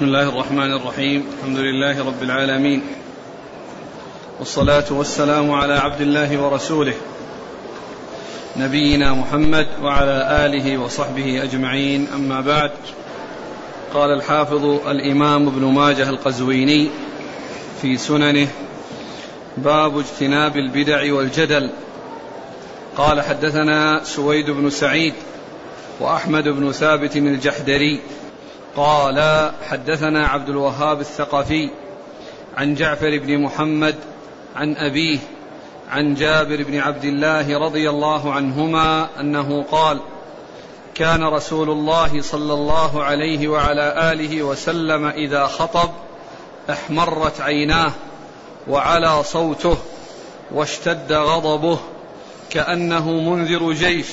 بسم الله الرحمن الرحيم. الحمد لله رب العالمين. والصلاة والسلام على عبد الله ورسوله. نبينا محمد وعلى آله وصحبه أجمعين. أما بعد قال الحافظ الإمام ابن ماجه القزويني في سننه باب اجتناب البدع والجدل. قال حدثنا سويد بن سعيد وأحمد بن ثابت الجحدري قال حدثنا عبد الوهاب الثقفي عن جعفر بن محمد عن أبيه عن جابر بن عبد الله رضي الله عنهما أنه قال كان رسول الله صلى الله عليه وعلى آله وسلم إذا خطب احمرت عيناه وعلى صوته واشتد غضبه كأنه منذر جيش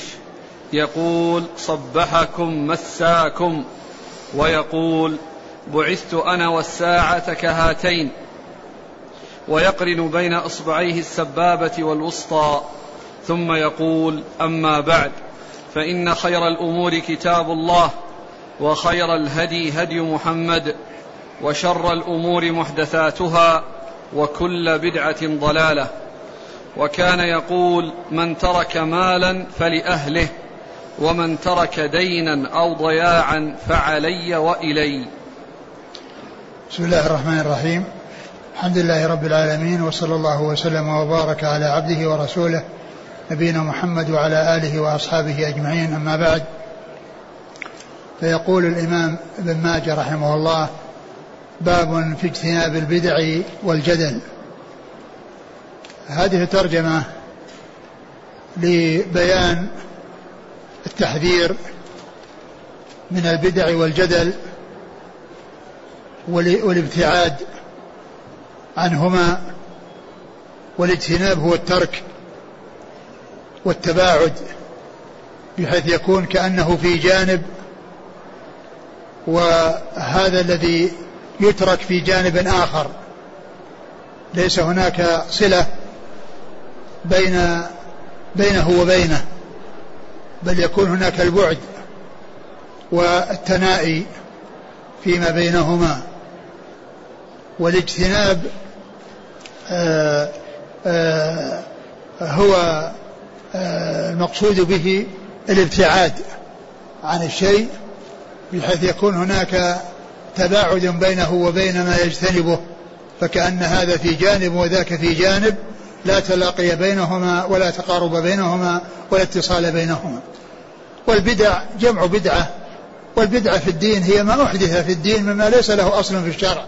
يقول صبحكم مساكم. ويقول بعثت أنا والساعة كهاتين ويقرن بين إصبعيه السبابة والوسطى ثم يقول أما بعد فإن خير الأمور كتاب الله وخير الهدي هدي محمد وشر الأمور محدثاتها وكل بدعة ضلالة. وكان يقول من ترك مالا فلأهله ومن ترك دينا أو ضياعا فعلي وإلي. بسم الله الرحمن الرحيم. الحمد لله رب العالمين وصلى الله وسلم وبارك على عبده ورسوله نبينا محمد وعلى آله وأصحابه أجمعين. أما بعد فيقول الإمام ابن ماجه رحمه الله باب في اجتناب البدع والجدل. هذه ترجمه لبيان التحذير من البدع والجدل والابتعاد عنهما والاجتناب هو الترك والتباعد بحيث يكون كأنه في جانب وهذا الذي يترك في جانب آخر. ليس هناك صلة بين بينه وبينه. بل يكون هناك البعد والتنائي فيما بينهما والاجتناب آآ آآ هو آآ المقصود به الابتعاد عن الشيء بحيث يكون هناك تباعد بينه وبين ما يجتنبه فكأن هذا في جانب وذاك في جانب لا تلاقي بينهما ولا تقارب بينهما ولا اتصال بينهما. والبدع جمع بدعة. والبدعة في الدين هي ما أحدث في الدين مما ليس له أصل في الشرع.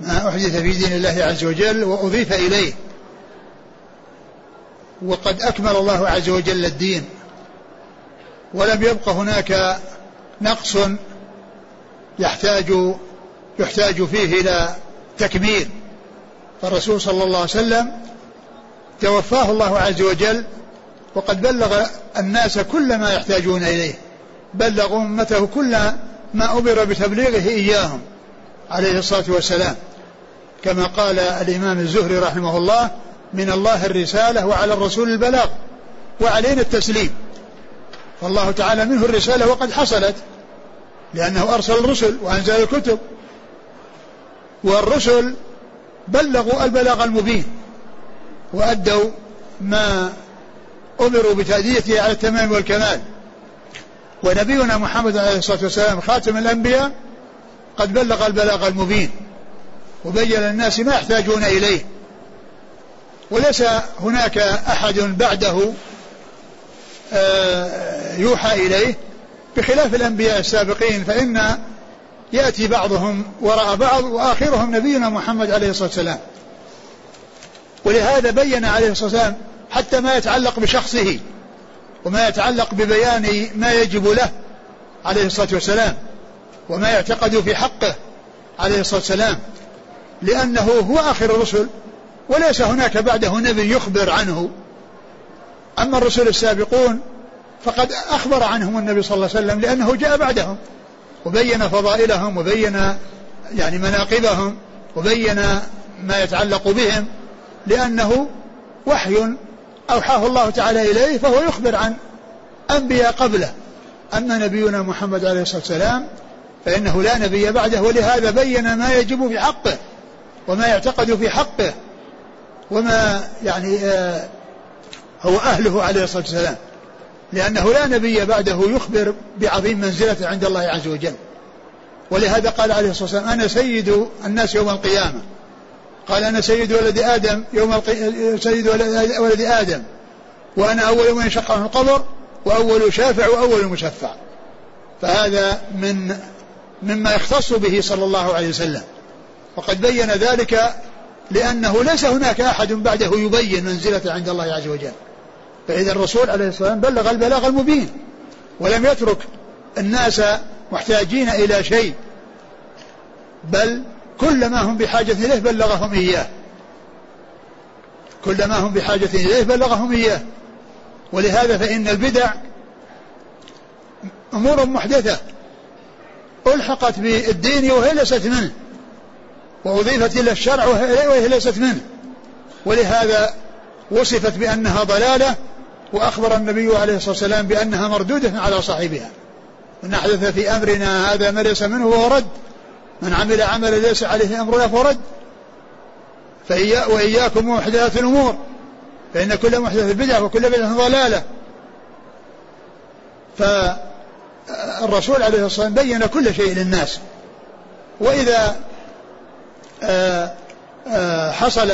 ما أحدث في دين الله عز وجل وأضيف إليه. وقد أكمل الله عز وجل الدين. ولم يبق هناك نقص يحتاج يحتاج فيه إلى تكميل. فالرسول صلى الله عليه وسلم توفاه الله عز وجل وقد بلغ الناس كل ما يحتاجون إليه. بلغ أمته كل ما أمر بتبليغه إياهم عليه الصلاة والسلام. كما قال الإمام الزهري رحمه الله من الله الرسالة وعلى الرسول البلاغ وعلينا التسليم فالله تعالى منه الرسالة وقد حصلت لأنه أرسل الرسل وأنزل الكتب. والرسل بلغوا البلاغ المبين وأدوا ما أمروا بتأديته على التمام والكمال. ونبينا محمد عليه الصلاة والسلام خاتم الأنبياء قد بلغ البلاغ المبين وبين للناس ما يحتاجون إليه. وليس هناك أحد بعده آه، يوحى إليه. بخلاف الأنبياء السابقين فإن يأتي بعضهم وراء بعض وآخرهم نبينا محمد عليه الصلاة والسلام. ولهذا بين عليه الصلاة والسلام حتى ما يتعلق بشخصه وما يتعلق ببيان ما يجب له عليه الصلاة والسلام وما يعتقد في حقه عليه الصلاة والسلام لأنه هو آخر الرسل وليس هناك بعده نبي يخبر عنه. أما الرسل السابقون فقد أخبر عنهم النبي صلى الله عليه وسلم لأنه جاء بعدهم. وبين فضائلهم وبين يعني مناقبهم وبين ما يتعلق بهم لأنه وحي أوحاه الله تعالى إليه فهو يخبر عن أنبياء قبله. أما نبينا محمد عليه الصلاة والسلام فإنه لا نبي بعده ولهذا بين ما يجب في حقه وما يعتقد في حقه وما يعني آه هو أهله عليه الصلاة والسلام. لأنه لا نبي بعده يخبر بعظيم منزلته عند الله عز وجل. ولهذا قال عليه الصلاة والسلام أنا سيد الناس يوم القيامة. قال أنا سيد ولد آدم يوم القي... سيد ولد آدم. وأنا أول من ينشق عنه القبر وأول شافع وأول مشفع. فهذا من مما يختص به صلى الله عليه وسلم. وقد بين ذلك لأنه ليس هناك أحد بعده يبين منزلته عند الله عز وجل. فإذا الرسول عليه الصلاة والسلام بلغ البلاغ المبين ولم يترك الناس محتاجين إلى شيء بل كل ما هم بحاجة إليه بلغهم إياه. كل ما هم بحاجة إليه بلغهم إياه. ولهذا فإن البدع أمور محدثة ألحقت بالدين وهي ليست منه وأضيفت إلى الشرع وهي ليست منه. ولهذا وصفت بأنها ضلالة وأخبر النبي عليه الصلاة والسلام بأنها مردودة على صاحبها. من أحدث في أمرنا هذا ما ليس منه وهو رد. من عمل عملا ليس عليه أمرنا فهو رد. فإيا وإياكم محدثات الأمور. فإن كل محدث بدعة وكل بدعة ضلالة. فالرسول عليه الصلاة والسلام بين كل شيء للناس. وإذا آه، آه، حصل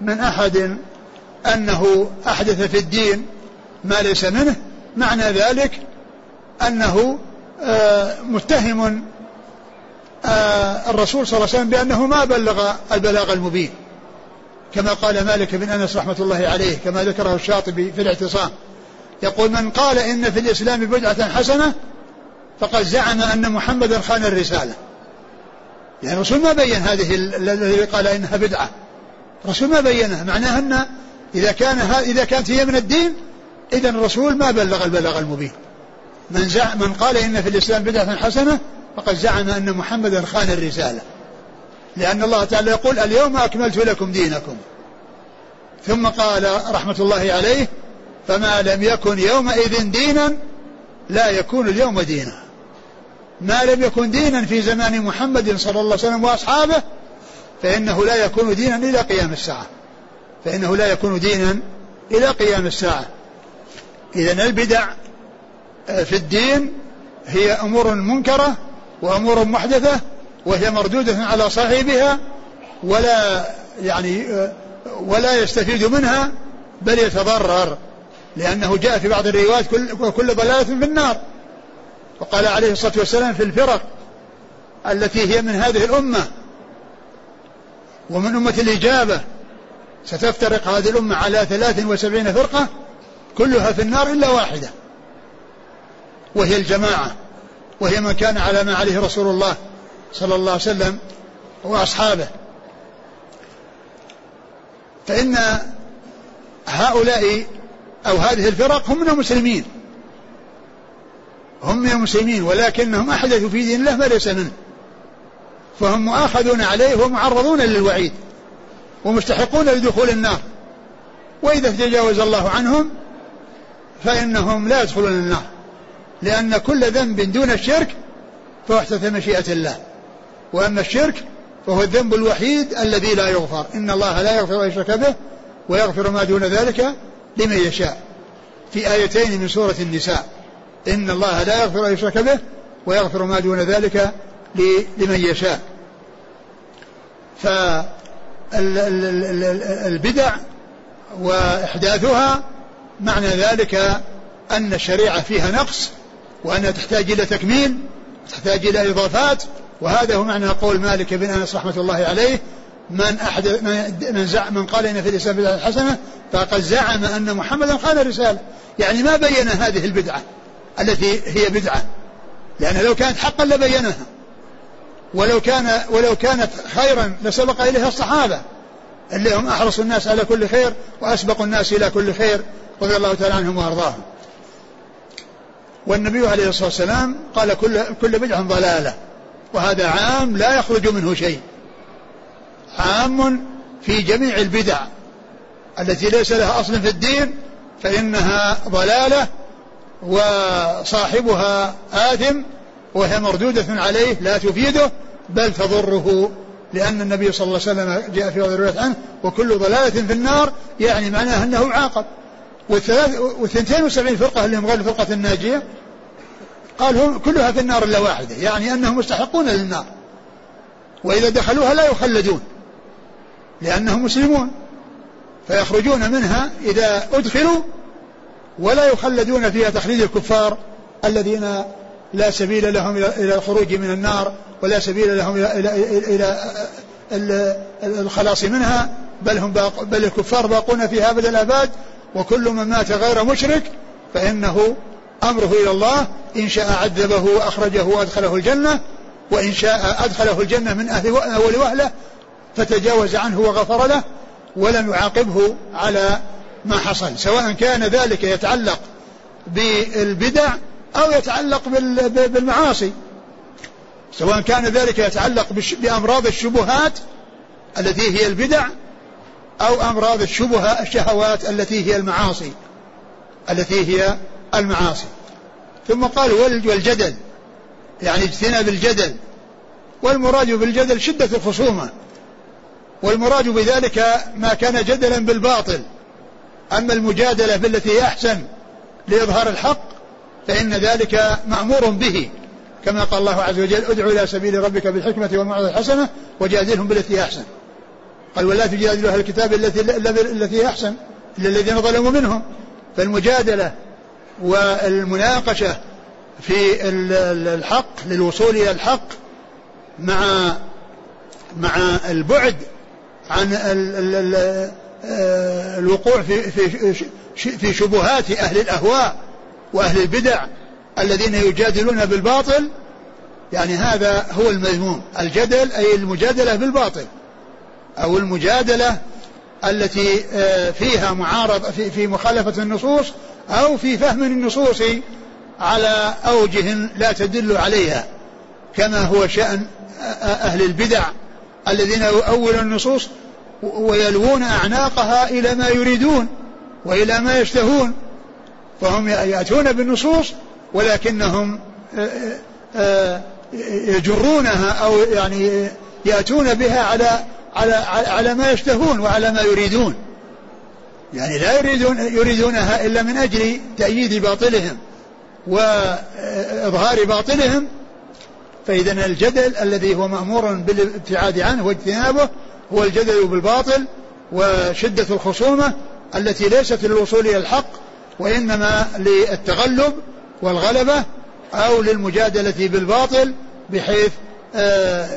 من أحد أنه أحدث في الدين ما ليس منه معنى ذلك أنه آه، متهم الرسول صلى الله عليه وسلم بأنه ما بلغ البلاغ المبين. كما قال مالك بن أنس رحمة الله عليه كما ذكره الشاطبي في الاعتصام. يقول من قال إن في الإسلام بدعة حسنة فقد زعم أن محمدا خان الرسالة. يعني الرسول ما بين هذه الذي قال إنها بدعة. الرسول ما بينها معناها أن إذا كان إذا كانت هي من الدين إذا الرسول ما بلغ البلاغ المبين. من زعم من قال إن في الإسلام بدعة حسنة فقد زعم أن محمدا خان الرسالة. لأن الله تعالى يقول اليوم أكملت لكم دينكم. ثم قال رحمة الله عليه فما لم يكن يومئذ دينا لا يكون اليوم دينا. ما لم يكن دينا في زمان محمد صلى الله عليه وسلم وأصحابه فإنه لا يكون دينا إلى قيام الساعة. فإنه لا يكون دينا إلى قيام الساعة. إذا البدع آه، في الدين هي أمور منكرة وأمور محدثة وهي مردودة على صاحبها ولا يعني آه، ولا يستفيد منها بل يتضرر لأنه جاء في بعض الروايات كل, كل ضلالة في النار. وقال عليه الصلاة والسلام في الفرق التي هي من هذه الأمة ومن أمة الإجابة ستفترق هذه الأمة على ثلاث وسبعين فرقة كلها في النار إلا واحدة وهي الجماعة وهي من كان على ما عليه رسول الله صلى الله عليه وسلم وأصحابه. فإن هؤلاء أو هذه الفرق هم من المسلمين هم من المسلمين ولكنهم أحدثوا في دين الله ما ليس منه فهم مؤاخذون عليه ومعرضون للوعيد. ومستحقون لدخول النار. وإذا تجاوز الله عنهم فإنهم لا يدخلون النار. لأن كل ذنب دون الشرك فهو تحت مشيئة الله. وأما الشرك فهو الذنب الوحيد الذي لا يغفر. إن الله لا يغفر أن يشرك به ويغفر ما دون ذلك لمن يشاء. في آيتين من سورة النساء. إن الله لا يغفر أن يشرك به ويغفر ما دون ذلك لمن يشاء. فالبدع وإحداثها معنى ذلك أن الشريعة فيها نقص وأنها تحتاج إلى تكميل تحتاج إلى إضافات وهذا هو معنى قول مالك بن أنس رحمة الله عليه من أحدث من, زعم من قال إن في الإسلام بدعة حسنة فقد زعم أن محمدا قال الرسالة يعني ما بين هذه البدعة التي هي بدعة لأن لو كانت حقا لبينها. ولو كان ولو كانت خيرا لسبق إليها الصحابة. اللي هم أحرص الناس على كل خير وأسبق الناس إلى كل خير رضي الله تعالى عنهم وأرضاهم. والنبي عليه الصلاة والسلام قال كل كل بدعة ضلالة وهذا عام لا يخرج منه شيء. عام في جميع البدع التي ليس لها أصل في الدين فإنها ضلالة وصاحبها آثم وهي مردودة عليه لا تفيده بل تضره لأن النبي صلى الله عليه وسلم جاء في رواية عنه وكل ضلالة في النار يعني معناه أنه عاقب. والثلاث والثنتين وسبعين فرقة اللي هم غير الفرقة الناجية قال هم كلها في النار إلا واحدة يعني أنهم مستحقون للنار. وإذا دخلوها لا يخلدون لأنهم مسلمون فيخرجون منها إذا أدخلوا ولا يخلدون فيها تخليد الكفار الذين لا سبيل لهم إلى الخروج من النار. ولا سبيل لهم إلى, إلى, إلى الخلاص منها بل هم باق بل الكفار باقون فيها أبد الآباد وكل من مات غير مشرك فإنه أمره إلى الله إن شاء عذبه وأخرجه وأدخله الجنة وإن شاء أدخله الجنة من أهل أول وهلة فتجاوز عنه وغفر له ولم يعاقبه على ما حصل. سواء كان ذلك يتعلق بالبدع أو يتعلق بالمعاصي. سواء كان ذلك يتعلق بأمراض الشبهات التي هي البدع أو أمراض الشبهة الشهوات التي هي المعاصي التي هي المعاصي. ثم قال والجدل. يعني اجتنب الجدل. والمراد بالجدل شدة الخصومة. والمراد بذلك ما كان جدلا بالباطل. أما المجادلة بالتي هي أحسن لإظهار الحق فإن ذلك مأمور به. كما قال الله عز وجل ادعو إلى سبيل ربك بالحكمة والموعظة الحسنة وجادلهم بالتي هي أحسن. قال ولا تجادلوا أهل الكتاب التي التي هي أحسن إلا الذين ظلموا منهم. فالمجادلة والمناقشة في الحق للوصول إلى الحق مع مع البعد عن آه، الوقوع في في في شبهات أهل الأهواء وأهل البدع. الذين يجادلون بالباطل يعني هذا هو المذموم. الجدل أي المجادلة بالباطل أو المجادلة التي آه، فيها معارض في, مخالفة النصوص أو في فهم النصوص على أوجه لا تدل عليها. كما هو شأن أهل البدع الذين يؤولون النصوص ويلوون أعناقها إلى ما يريدون وإلى ما يشتهون. فهم يأتون بالنصوص ولكنهم آه، آه، يجرونها أو يعني يأتون بها على على على ما يشتهون وعلى ما يريدون. يعني لا يريدون يريدونها إلا من أجل تأييد باطلهم وإظهار باطلهم. فإذا الجدل الذي هو مأمور بالابتعاد عنه واجتنابه هو الجدل بالباطل وشدة الخصومة التي ليست للوصول إلى الحق وإنما للتغلب والغلبة أو للمجادلة بالباطل بحيث آه،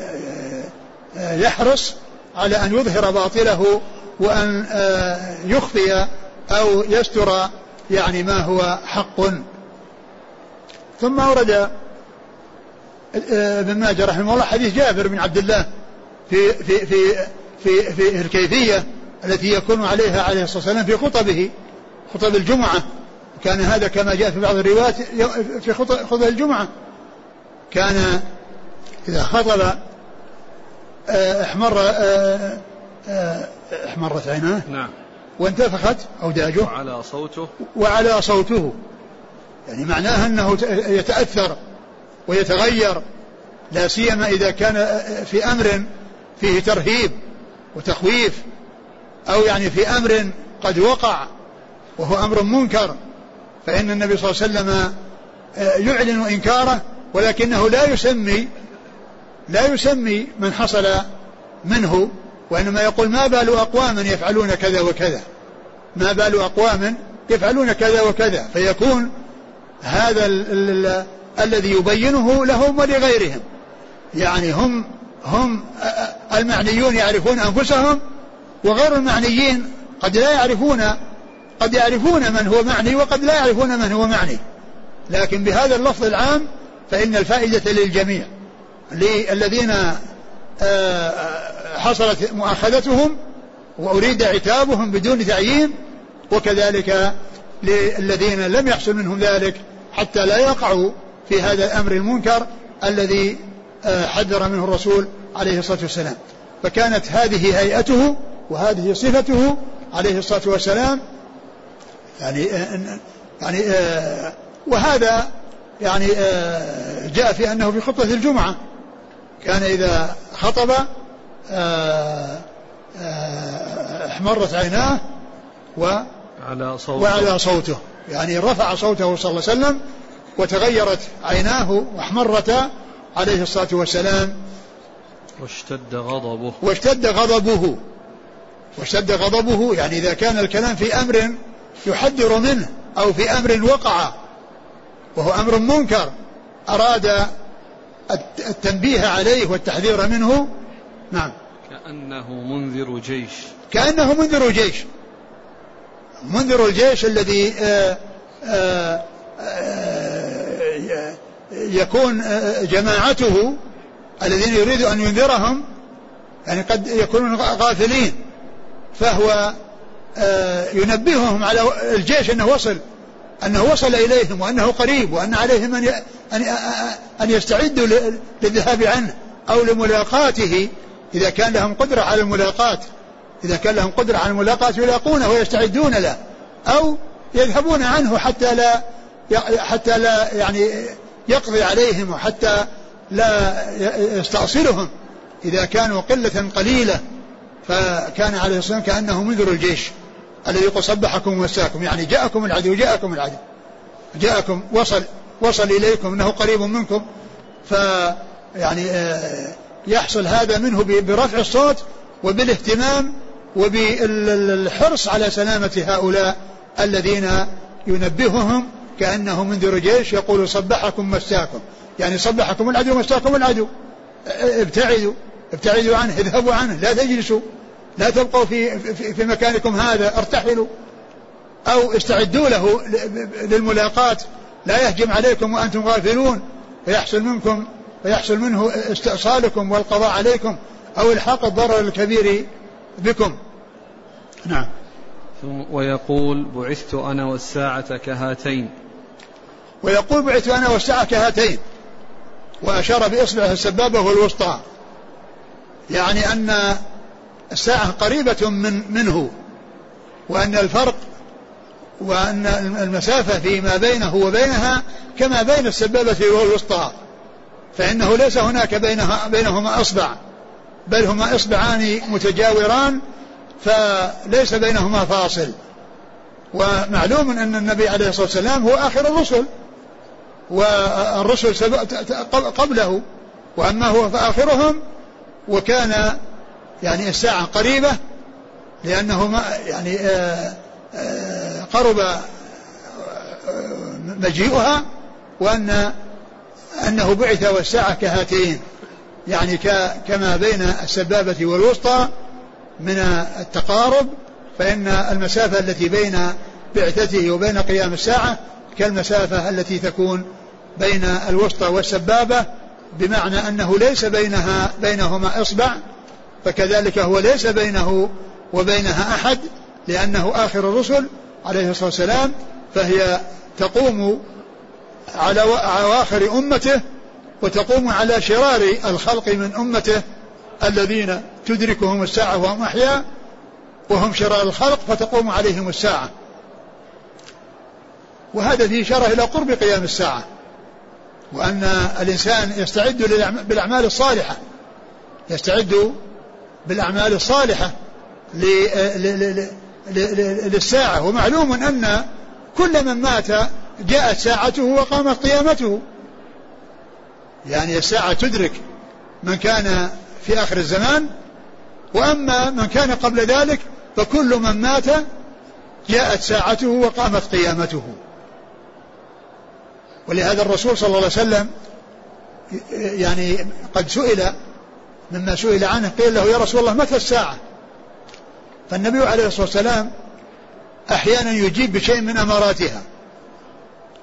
آه، يحرص على أن يظهر باطله وأن آه، يخفي أو يستر يعني ما هو حق. ثم أورد ابن ماجه رحمه الله حديث جابر بن عبد الله في في في في في الكيفية التي يكون عليها عليه الصلاة والسلام في خطبه خطب الجمعة. كان هذا كما جاء في بعض الروايات في خطب الجمعة. كان إذا خطب آه، احمر آه، آه، احمرت عيناه. نعم. وانتفخت أوداجه. وعلى صوته. وعلى صوته. يعني معناه أنه يتأثر ويتغير. لا سيما إذا كان في أمر فيه ترهيب وتخويف أو يعني في أمر قد وقع وهو أمر منكر. فإن النبي صلى الله عليه وسلم آه، يعلن إنكاره ولكنه لا يسمي لا يسمي من حصل منه وإنما يقول ما بال أقوام يفعلون كذا وكذا. ما بال أقوام يفعلون كذا وكذا. فيكون هذا ال ال الذي يبينه لهم ولغيرهم. يعني هم هم المعنيون يعرفون أنفسهم وغير المعنيين قد لا يعرفون قد يعرفون من هو معني وقد لا يعرفون من هو معني. لكن بهذا اللفظ العام فإن الفائدة للجميع. للذين آه، حصلت مؤاخذتهم وأريد عتابهم بدون تعيين وكذلك للذين لم يحصل منهم ذلك حتى لا يقعوا في هذا الأمر المنكر الذي آه، حذر منه الرسول عليه الصلاة والسلام. فكانت هذه هيئته وهذه صفته عليه الصلاة والسلام يعني آه، يعني آه، وهذا يعني جاء في أنه في خطبة الجمعة. كان إذا خطب آه، آه، احمرت عيناه و على صوته. وعلى صوته. يعني رفع صوته صلى الله عليه وسلم وتغيرت عيناه واحمرتا عليه الصلاة والسلام. واشتد غضبه. واشتد غضبه. واشتد غضبه. يعني إذا كان الكلام في أمر يحذر منه أو في أمر وقع وهو أمر منكر أراد التنبيه عليه والتحذير منه نعم. كأنه منذر جيش. كأنه منذر جيش. منذر الجيش الذي آآ آآ آآ يكون جماعته الذين يريد أن ينذرهم يعني قد يكونون غافلين فهو ينبههم على الجيش أنه وصل أنه وصل إليهم وأنه قريب وأن عليهم أن أن أن يستعدوا للذهاب عنه أو لملاقاته إذا كان لهم قدرة على الملاقاة إذا كان لهم قدرة على الملاقاة يلاقونه ويستعدون له أو يذهبون عنه حتى لا حتى لا يعني يقضي عليهم وحتى لا يستأصلهم. إذا كانوا قلة قليلة فكان عليه الصلاة والسلام كأنه منذر الجيش. الذي يقول صبحكم ومساكم يعني جاءكم العدو جاءكم العدو. جاءكم وصل وصل إليكم أنه قريب منكم. ف يعني آه، يحصل هذا منه برفع الصوت وبالاهتمام وبالحرص على سلامة هؤلاء الذين ينبههم كأنه منذر جيش يقول صبحكم مساكم. يعني صبحكم العدو مساكم العدو. ابتعدوا ابتعدوا عنه اذهبوا عنه لا تجلسوا. لا تبقوا في, في, في مكانكم هذا ارتحلوا أو استعدوا له للملاقاة لا يهجم عليكم وأنتم غافلون. فيحصل منكم فيحصل منه استئصالكم والقضاء عليكم أو إلحاق الضرر الكبير بكم. نعم. ويقول بعثت أنا والساعة كهاتين. ويقول بعثت أنا والساعة كهاتين. وأشار بإصبعه السبابة والوسطى. يعني أن الساعة قريبة من منه وأن الفرق وأن المسافة فيما بينه وبينها كما بين السبابة والوسطى فإنه ليس هناك بينها بينهما أصبع بل هما إصبعان متجاوران فليس بينهما فاصل. ومعلوم أن النبي عليه الصلاة والسلام هو آخر الرسل والرسل قبله وأما هو فآخرهم وكان يعني الساعة قريبة لأنه ما يعني آه، آه، قرب آه، مجيئها وأن أنه بعث والساعة كهاتين يعني كما بين السبابة والوسطى من التقارب فإن المسافة التي بين بعثته وبين قيام الساعة كالمسافة التي تكون بين الوسطى والسبابة بمعنى أنه ليس بينها بينهما إصبع فكذلك هو ليس بينه وبينها أحد لأنه آخر الرسل عليه الصلاة والسلام فهي تقوم على أواخر أمته وتقوم على شرار الخلق من أمته الذين تدركهم الساعة وهم أحياء وهم شرار الخلق فتقوم عليهم الساعة. وهذا فيه إشارة إلى قرب قيام الساعة وأن الإنسان يستعد بالأعمال الصالحة يستعد بالأعمال الصالحة للساعة. ومعلوم أن كل من مات جاءت ساعته وقامت قيامته. يعني الساعة تدرك من كان في آخر الزمان. وأما من كان قبل ذلك فكل من مات جاءت ساعته وقامت قيامته. ولهذا الرسول صلى الله عليه وسلم يعني قد سئل مما سئل عنه قيل له يا رسول الله متى الساعة؟ فالنبي عليه الصلاة والسلام أحيانا يجيب بشيء من أماراتها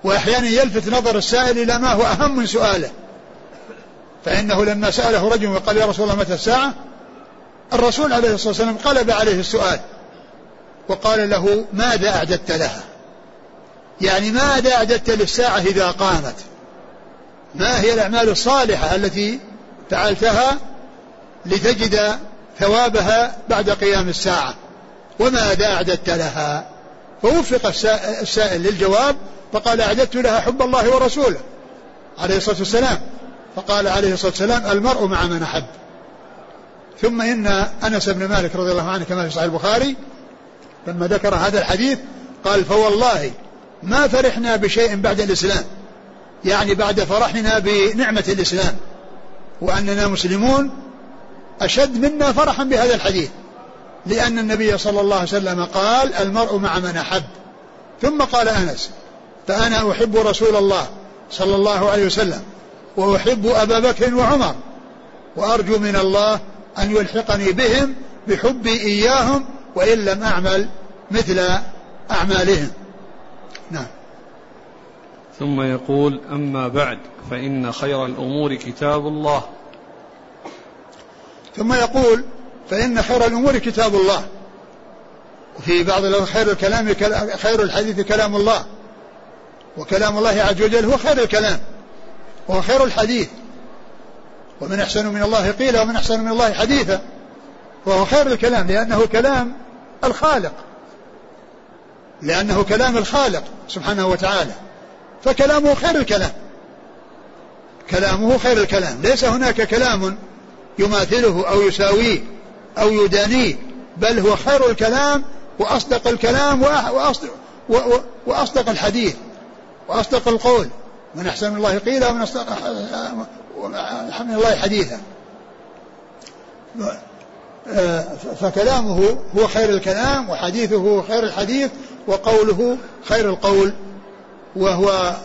وأحيانا يلفت نظر السائل إلى ما هو أهم من سؤاله. فإنه لما سأله رجل وقال يا رسول الله متى الساعة؟ الرسول عليه الصلاة والسلام قلب عليه السؤال وقال له ماذا أعددت لها؟ يعني ماذا أعددت للساعة إذا قامت؟ ما هي الأعمال الصالحة التي فعلتها لتجد ثوابها بعد قيام الساعة. وماذا أعددت لها. فوفق السائل للجواب فقال أعددت لها حب الله ورسوله. عليه الصلاة والسلام. فقال عليه الصلاة والسلام المرء مع من أحب. ثم إن أنس بن مالك رضي الله عنه كما في صحيح البخاري لما ذكر هذا الحديث قال فوالله ما فرحنا بشيء بعد الإسلام. يعني بعد فرحنا بنعمة الإسلام. وأننا مسلمون أشد منا فرحا بهذا الحديث. لأن النبي صلى الله عليه وسلم قال المرء مع من أحب. ثم قال أنس فأنا أحب رسول الله صلى الله عليه وسلم وأحب أبا بكر وعمر وأرجو من الله أن يلحقني بهم بحبي إياهم وإن لم أعمل مثل أعمالهم. نعم. ثم يقول أما بعد فإن خير الأمور كتاب الله. ثم يقول فإن خير الأمور كتاب الله. وفي بعض خير الكلام خير الحديث كلام الله. وكلام الله عز وجل هو خير الكلام. وهو خير الحديث. ومن أحسن من الله قيل ومن أحسن من الله حديثا. وهو خير الكلام لأنه كلام الخالق. لأنه كلام الخالق سبحانه وتعالى. فكلامه خير الكلام. كلامه خير الكلام. ليس هناك كلام يماثله أو يساويه أو يدانيه بل هو خير الكلام وأصدق الكلام وأصدق, وأصدق الحديث وأصدق القول. من أحسن الله قيلا ومن أصدق من الله حديثا. فكلامه هو خير الكلام وحديثه خير الحديث وقوله خير القول وهو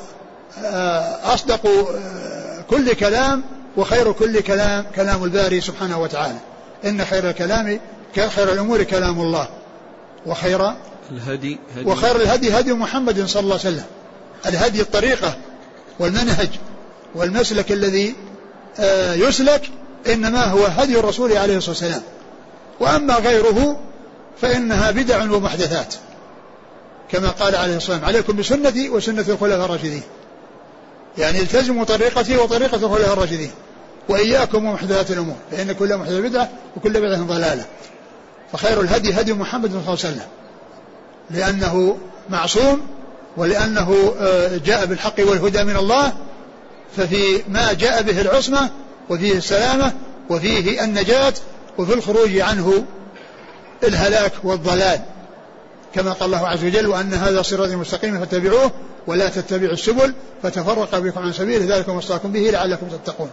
أصدق كل كلام وخير كل كلام كلام الباري سبحانه وتعالى. إن خير الكلام خير الأمور كلام الله. وخير الهدي هدي وخير الهدي هدي محمد صلى الله عليه وسلم. الهدي الطريقة والمنهج والمسلك الذي آه، يسلك إنما هو هدي الرسول عليه الصلاة والسلام. وأما غيره فإنها بدع ومحدثات. كما قال عليه الصلاة والسلام عليكم بسنتي وسنة الخلفاء الراشدين. يعني التزموا طريقتي وطريقة الخلفاء الراشدين. وإياكم ومحدثات الأمور فإن كل محدثة بدعة وكل بدعة ضلالة. فخير الهدي هدي محمد صلى الله عليه وسلم. لأنه معصوم ولأنه آه، جاء بالحق والهدى من الله ففي ما جاء به العصمة وفيه السلامة وفيه النجاة وفي الخروج عنه الهلاك والضلال. كما قال الله عز وجل وأن هذا صراطي مستقيما فاتبعوه ولا تتبعوا السبل فتفرق بكم عن سبيله. ذلك وصاكم به لعلكم تتقون.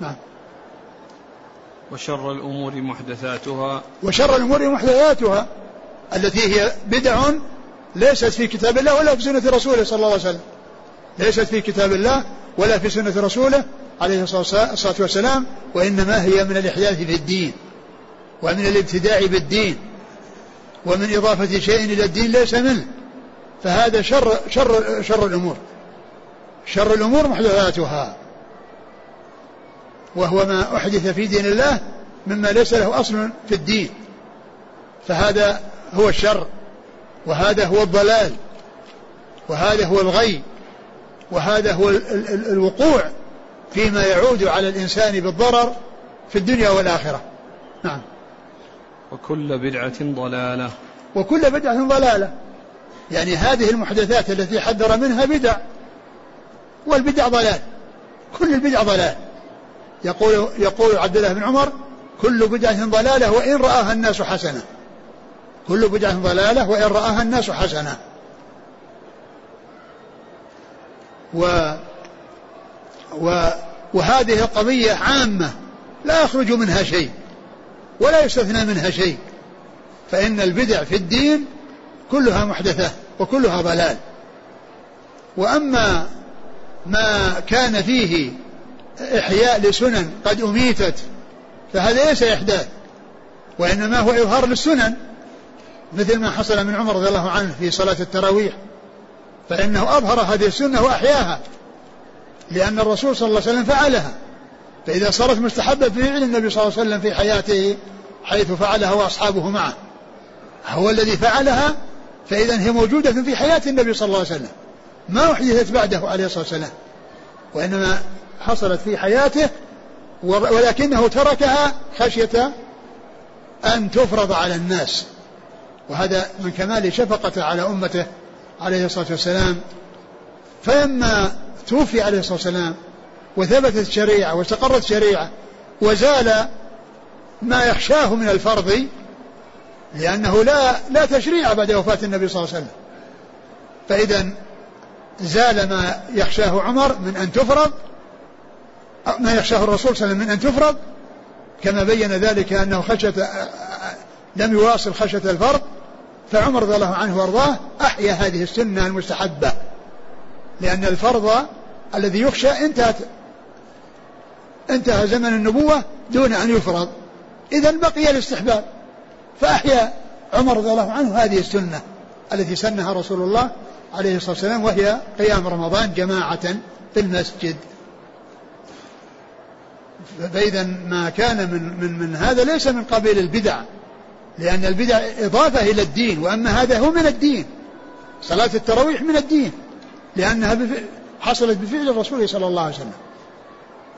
نعم. وشر الأمور محدثاتها. وشر الأمور محدثاتها التي هي بدع ليست في كتاب الله ولا في سنة رسوله صلى الله عليه وسلم. ليست في كتاب الله ولا في سنة رسوله عليه الصلاة والسلام وإنما هي من الإحداث في الدين ومن الابتداع بالدين. ومن إضافة شيء إلى الدين ليس منه. فهذا شر شر شر الأمور. شر الأمور محدثاتها. وهو ما أحدث في دين الله مما ليس له أصل في الدين. فهذا هو الشر وهذا هو الضلال وهذا هو الغي وهذا هو الوقوع فيما يعود على الإنسان بالضرر في الدنيا والآخرة. نعم. وكل بدعة ضلالة. وكل بدعة ضلالة. يعني هذه المحدثات التي حذر منها بدع والبدع ضلال. كل البدع ضلال. يقول يقول عبد الله بن عمر كل بدعة ضلالة وإن رآها الناس حسنة. كل بدعة ضلالة وإن رآها الناس حسنة. و و وهذه القضية عامة لا يخرج منها شيء. ولا يستثنى منها شيء. فإن البدع في الدين كلها محدثة وكلها ضلال. وأما ما كان فيه إحياء لسنن قد أميتت فهذا ليس إحداث وإنما هو إظهار للسنن. مثل ما حصل من عمر رضي الله عنه في صلاة التراويح فإنه أظهر هذه السنة وأحياها لأن الرسول صلى الله عليه وسلم فعلها. فإذا صارت مستحبة في فعل النبي صلى الله عليه وسلم في حياته حيث فعلها وأصحابه معه. هو الذي فعلها فإذا هي موجودة في حياة النبي صلى الله عليه وسلم. ما أحدثت بعده عليه الصلاة والسلام وإنما حصلت في حياته ولكنه تركها خشية أن تفرض على الناس. وهذا من كمال شفقته على أمته عليه الصلاة والسلام. فلما توفي عليه الصلاة والسلام وثبتت الشريعة واستقرت الشريعة وزال ما يخشاه من الفرض لأنه لا لا تشريع بعد وفاة النبي صلى الله عليه وسلم. فإذا زال ما يخشاه عمر من أن تفرض ما يخشاه الرسول صلى الله عليه وسلم من أن تفرض كما بين ذلك أنه خشية لم يواصل خشية الفرض فعمر رضي الله عنه وأرضاه أحيا هذه السنة المستحبة. لأن الفرض الذي يخشى انتهت انتهى زمن النبوة دون أن يفرض. إذا بقي الاستحباب. فأحيا عمر رضي الله عنه هذه السنة التي سنها رسول الله عليه الصلاة والسلام وهي قيام رمضان جماعة في المسجد. فإذا ما كان من من من هذا ليس من قبيل البدع لأن البدع إضافة إلى الدين وأما هذا هو من الدين. صلاة التراويح من الدين لأنها حصلت بفعل الرسول صلى الله عليه وسلم.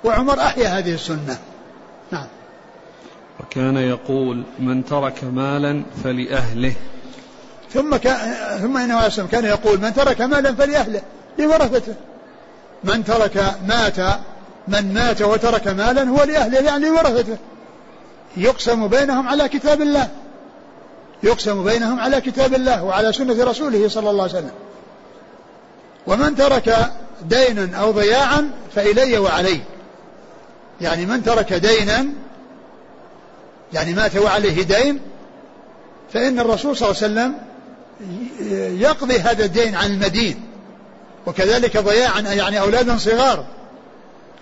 وعمر أحيا هذه السنة. نعم. وكان يقول من ترك مالا فلأهله. ثم كان ثم إنه عليه كان يقول من ترك مالا فلأهله. لورثته. من ترك مات من مات وترك مالا هو لأهله يعني لورثته. يقسم بينهم على كتاب الله. يقسم بينهم على كتاب الله وعلى سنة رسوله صلى الله عليه وسلم. ومن ترك دينا أو ضياعا فإلي وعلي يعني من ترك دينا يعني مات وعليه دين فإن الرسول صلى الله عليه وسلم يقضي هذا الدين عن المدين وكذلك ضياعا يعني أولادا صغار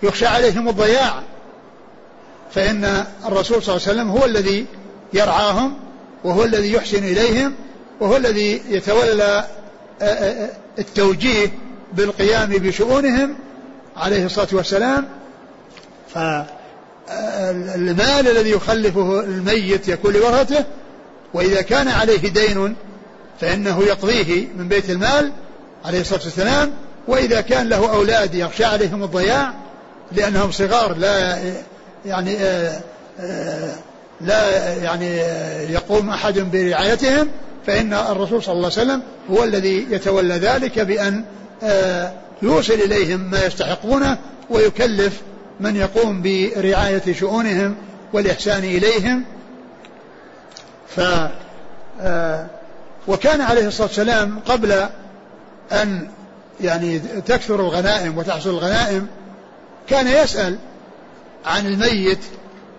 يخشى عليهم الضياع. فإن الرسول صلى الله عليه وسلم هو الذي يرعاهم وهو الذي يحسن إليهم وهو الذي يتولى التوجيه بالقيام بشؤونهم عليه الصلاة والسلام. فالمال الذي يخلفه الميت يكون لورثته وإذا كان عليه دين فإنه يقضيه من بيت المال عليه الصلاة والسلام وإذا كان له أولاد يخشى عليهم الضياع لأنهم صغار لا يعني آه، آه، لا يعني يقوم أحد برعايتهم فإن الرسول صلى الله عليه وسلم هو الذي يتولى ذلك بأن آه، يوصل إليهم ما يستحقونه ويكلف من يقوم برعاية شؤونهم والإحسان إليهم. ف وكان عليه الصلاة والسلام قبل أن يعني تكثر الغنائم وتحصل الغنائم كان يسأل عن الميت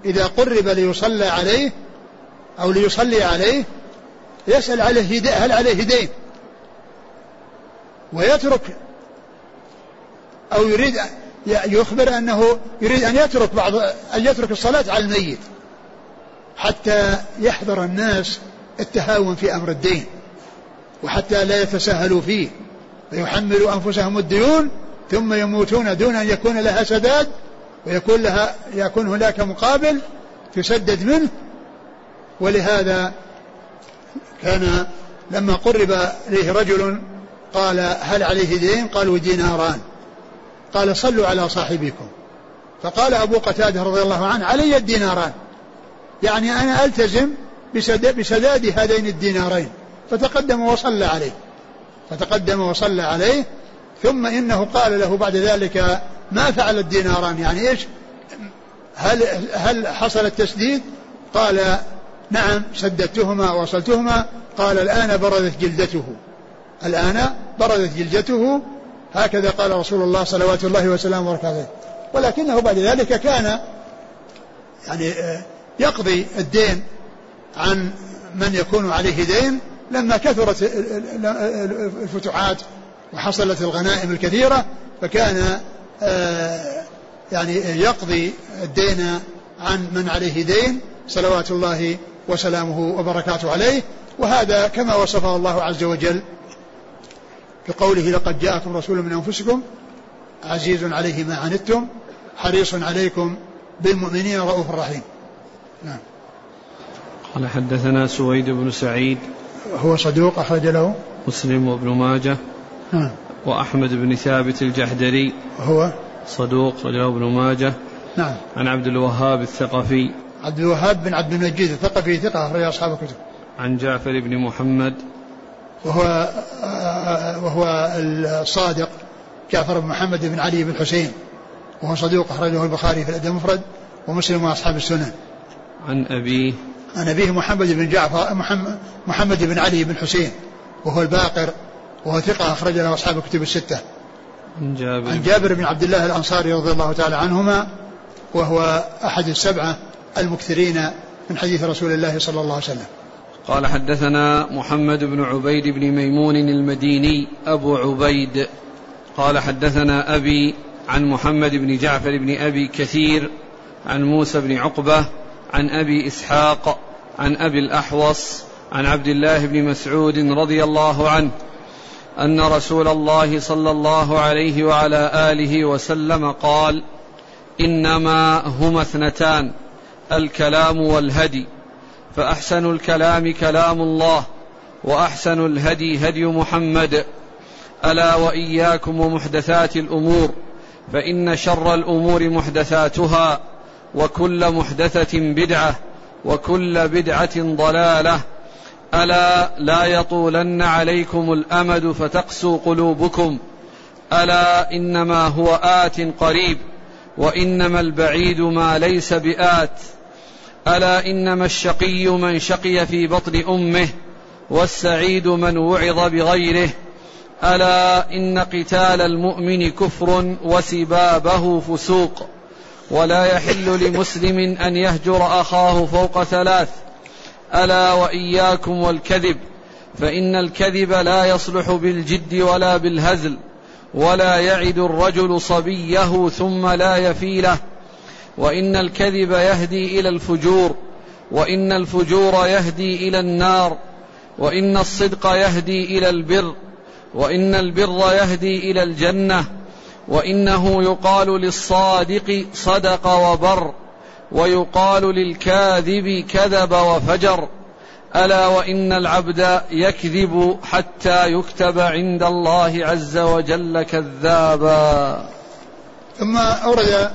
إذا قرب ليصلى عليه أو ليصلي عليه يسأل عليه هل عليه دين ويترك أو يريد يخبر أنه يريد أن يترك بعض أن يترك الصلاة على الميت حتى يحذر الناس التهاون في أمر الدين وحتى لا يتساهلوا فيه فيحملوا أنفسهم الديون ثم يموتون دون أن يكون لها سداد ويكون لها يكون هناك مقابل تسدد منه ولهذا كان لما قرب إليه رجل قال هل عليه دين؟ قالوا ديناران. قال صلوا على صاحبكم. فقال أبو قتادة رضي الله عنه علي الديناران. يعني أنا ألتزم بسداد هذين الدينارين. فتقدم وصلى عليه. فتقدم وصلى عليه. ثم إنه قال له بعد ذلك ما فعل الديناران؟ يعني إيش؟ هل, هل حصل التسديد؟ قال نعم سددتهما ووصلتهما. قال الآن بردت جلدته. الآن بردت جلدته هكذا قال رسول الله صلوات الله وسلامه وبركاته. ولكنه بعد ذلك كان يعني آه، يقضي الدين عن من يكون عليه دين لما كثرت الفتوحات وحصلت الغنائم الكثيرة فكان آه، يعني يقضي الدين عن من عليه دين صلوات الله وسلامه وبركاته عليه. وهذا كما وصفه الله عز وجل بقوله لقد جاءكم رسول من أنفسكم عزيز عليه ما عنتم حريص عليكم بالمؤمنين رؤوف رحيم. نعم. قال حدثنا سويد بن سعيد هو صدوق أخرج له؟ مسلم وابن ماجه نعم. وأحمد بن ثابت الجحدري هو؟ صدوق رجله ابن ماجه. نعم. عن عبد الوهاب الثقفي عبد الوهاب بن عبد المجيد الثقفي ثقة أخرج أصحاب الكتب. عن جعفر بن محمد وهو وهو الصادق جعفر بن محمد بن علي بن حسين. وهو صدوق أخرجه البخاري في الأدب المفرد ومسلم وأصحاب السنن عن أبيه. عن أبيه محمد بن جعفر محمد, محمد بن علي بن حسين. وهو الباقر وهو ثقة أخرج له أصحاب الكتب الستة. عن جابر. عن جابر بن عبد الله الأنصاري رضي الله تعالى عنهما وهو أحد السبعة المكثرين من حديث رسول الله صلى الله عليه وسلم. قال حدثنا محمد بن عبيد بن ميمون المديني أبو عبيد. قال حدثنا أبي عن محمد بن جعفر بن أبي كثير عن موسى بن عقبة عن أبي إسحاق عن أبي الأحوص عن عبد الله بن مسعود رضي الله عنه أن رسول الله صلى الله عليه وعلى آله وسلم قال إنما هما اثنتان الكلام والهدي. فأحسن الكلام كلام الله وأحسن الهدي هدي محمد. ألا وإياكم ومحدثات الأمور فإن شر الأمور محدثاتها وكل محدثة بدعة وكل بدعة ضلالة. ألا لا يطولن عليكم الأمد فتقسو قلوبكم. ألا إنما هو آت قريب وإنما البعيد ما ليس بآت. ألا إنما الشقي من شقي في بطن أمه والسعيد من وعظ بغيره ألا إن قتال المؤمن كفر وسبابه فسوق ولا يحل لمسلم أن يهجر أخاه فوق ثلاث ألا وإياكم والكذب فإن الكذب لا يصلح بالجد ولا بالهزل ولا يعد الرجل صبيه ثم لا يفي له وإن الكذب يهدي إلى الفجور وإن الفجور يهدي إلى النار وإن الصدق يهدي إلى البر وإن البر يهدي إلى الجنة وإنه يقال للصادق صدق وبر ويقال للكاذب كذب وفجر. ألا وإن العبد يكذب حتى يكتب عند الله عز وجل كذابا. ثم أورد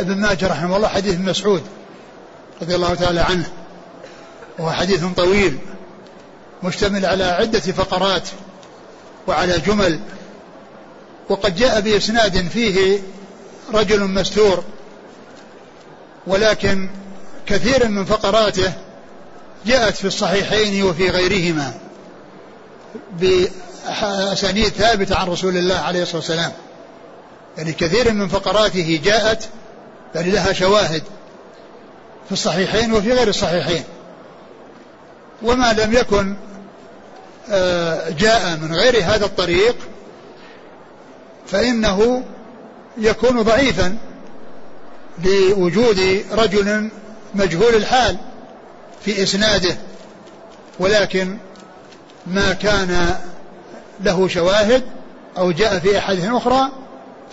ابن ماجه رحمه الله حديث مسعود رضي الله تعالى عنه. وهو حديث طويل مشتمل على عدة فقرات وعلى جمل. وقد جاء بإسناد فيه رجل مستور ولكن كثير من فقراته جاءت في الصحيحين وفي غيرهما بأسانيد ثابتة عن رسول الله عليه الصلاة والسلام. يعني كثير من فقراته جاءت يعني لها شواهد في الصحيحين وفي غير الصحيحين. وما لم يكن آه، جاء من غير هذا الطريق فإنه يكون ضعيفا لوجود رجل مجهول الحال في إسناده ولكن ما كان له شواهد أو جاء في أحاديث أخرى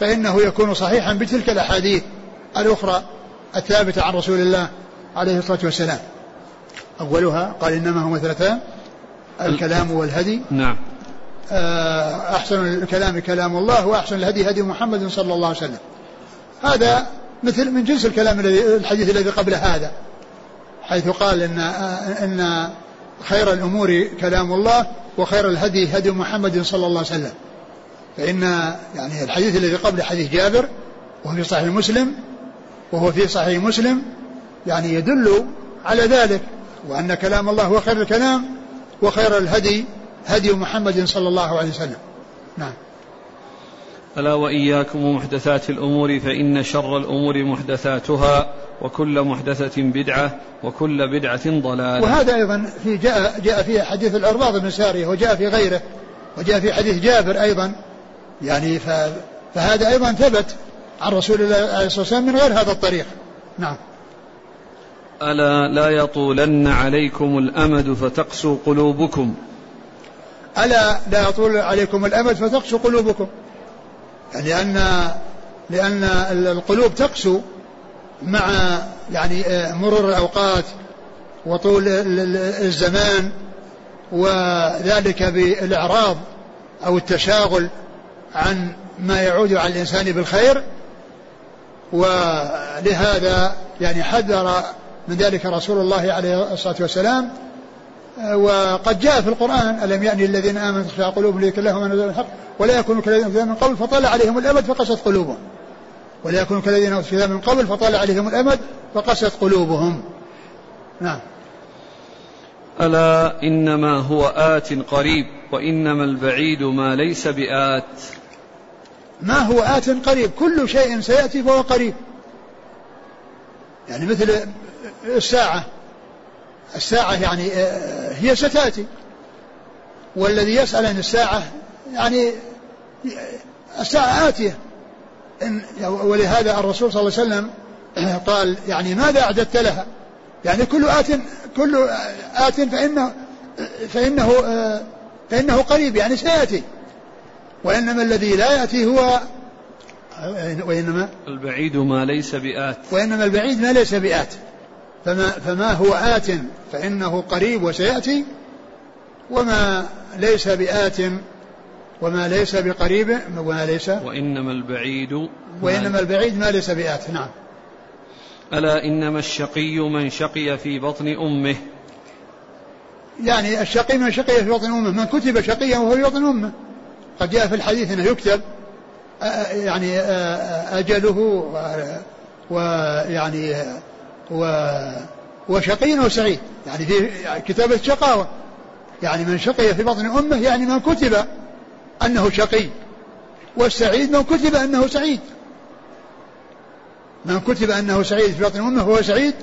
فإنه يكون صحيحا بتلك الأحاديث الأخرى الثابتة عن رسول الله عليه الصلاة والسلام. أولها قال إنما هو اثنتان الكلام والهدي. نعم. آه، أحسن الكلام كلام الله وأحسن الهدي هدي محمد صلى الله عليه وسلم. هذا مثل من جنس الكلام الذي الحديث الذي قبل هذا حيث قال إن إن خير الأمور كلام الله وخير الهدي هدي محمد صلى الله عليه وسلم. فإن يعني الحديث الذي قبل حديث جابر وهو في صحيح مسلم وهو في صحيح مسلم يعني يدل على ذلك وأن كلام الله هو خير الكلام وخير الهدي هدي محمد صلى الله عليه وسلم. نعم. ألا وإياكم ومحدثات الأمور فإن شر الأمور محدثاتها وكل محدثة بدعة وكل بدعة ضلالة. وهذا أيضا في جاء جاء في حديث العرباض بن سارية وجاء في غيره وجاء في حديث جابر أيضا يعني فهذا أيضا ثبت عن رسول الله عليه الصلاة والسلام من غير هذا الطريق. نعم. ألا لا يطولن عليكم الأمد فتقسو قلوبكم. ألا لا يطول عليكم الأمد فتقسو قلوبكم. لأن لأن القلوب تقسو مع يعني آه، مرور الأوقات وطول الزمان وذلك بالإعراض أو التشاغل. عن ما يعود على الإنسان بالخير ولهذا يعني حذر من ذلك رسول الله عليه الصلاة والسلام. وقد جاء في القرآن ألم يأني الذين آمنوا تخشع قلوبهم لذكر الله نزل الحق ولا يكونوا كالذين من قبل فطال عليهم الأمد فقست قلوبهم. ولا يكونوا كالذين أوتوا من قبل فطال عليهم الأمد فقست قلوبهم. نعم. ألا إنما هو آت قريب وإنما البعيد ما ليس بآت. ما هو آت قريب كل شيء سيأتي فهو قريب. يعني مثل الساعة. الساعة يعني آه، هي ستأتي. والذي يسأل عن الساعة يعني الساعة آتية. ولهذا الرسول صلى الله عليه وسلم قال يعني ماذا أعددت لها؟ يعني كل آت كل آت فإنه فإنه فإنه قريب يعني سيأتي. وإنما الذي لا يأتي هو وإنما؟ البعيد ما ليس بآت. وإنما البعيد ما ليس بآت. فما, فما هو آت؟ فإنه قريب وسيأتي. وما ليس بآت وما ليس بقريب وما ليس وإنما البعيد وإنما البعيد ما ليس بآت. نعم. ألا إنما الشقي من شقي في بطن أمه. يعني الشقي من شقي في بطن أمه. من كتب شقيا وهو في بطن أمه. قد جاء في الحديث أنه يكتب يعني أجله ويعني و وشقي وسعيد. يعني في كتابة شقاوة يعني من شقي في بطن أمه يعني من كتب أنه شقي. والسعيد من كتب أنه سعيد. من كتب أنه سعيد في بطن أمه فهو سعيد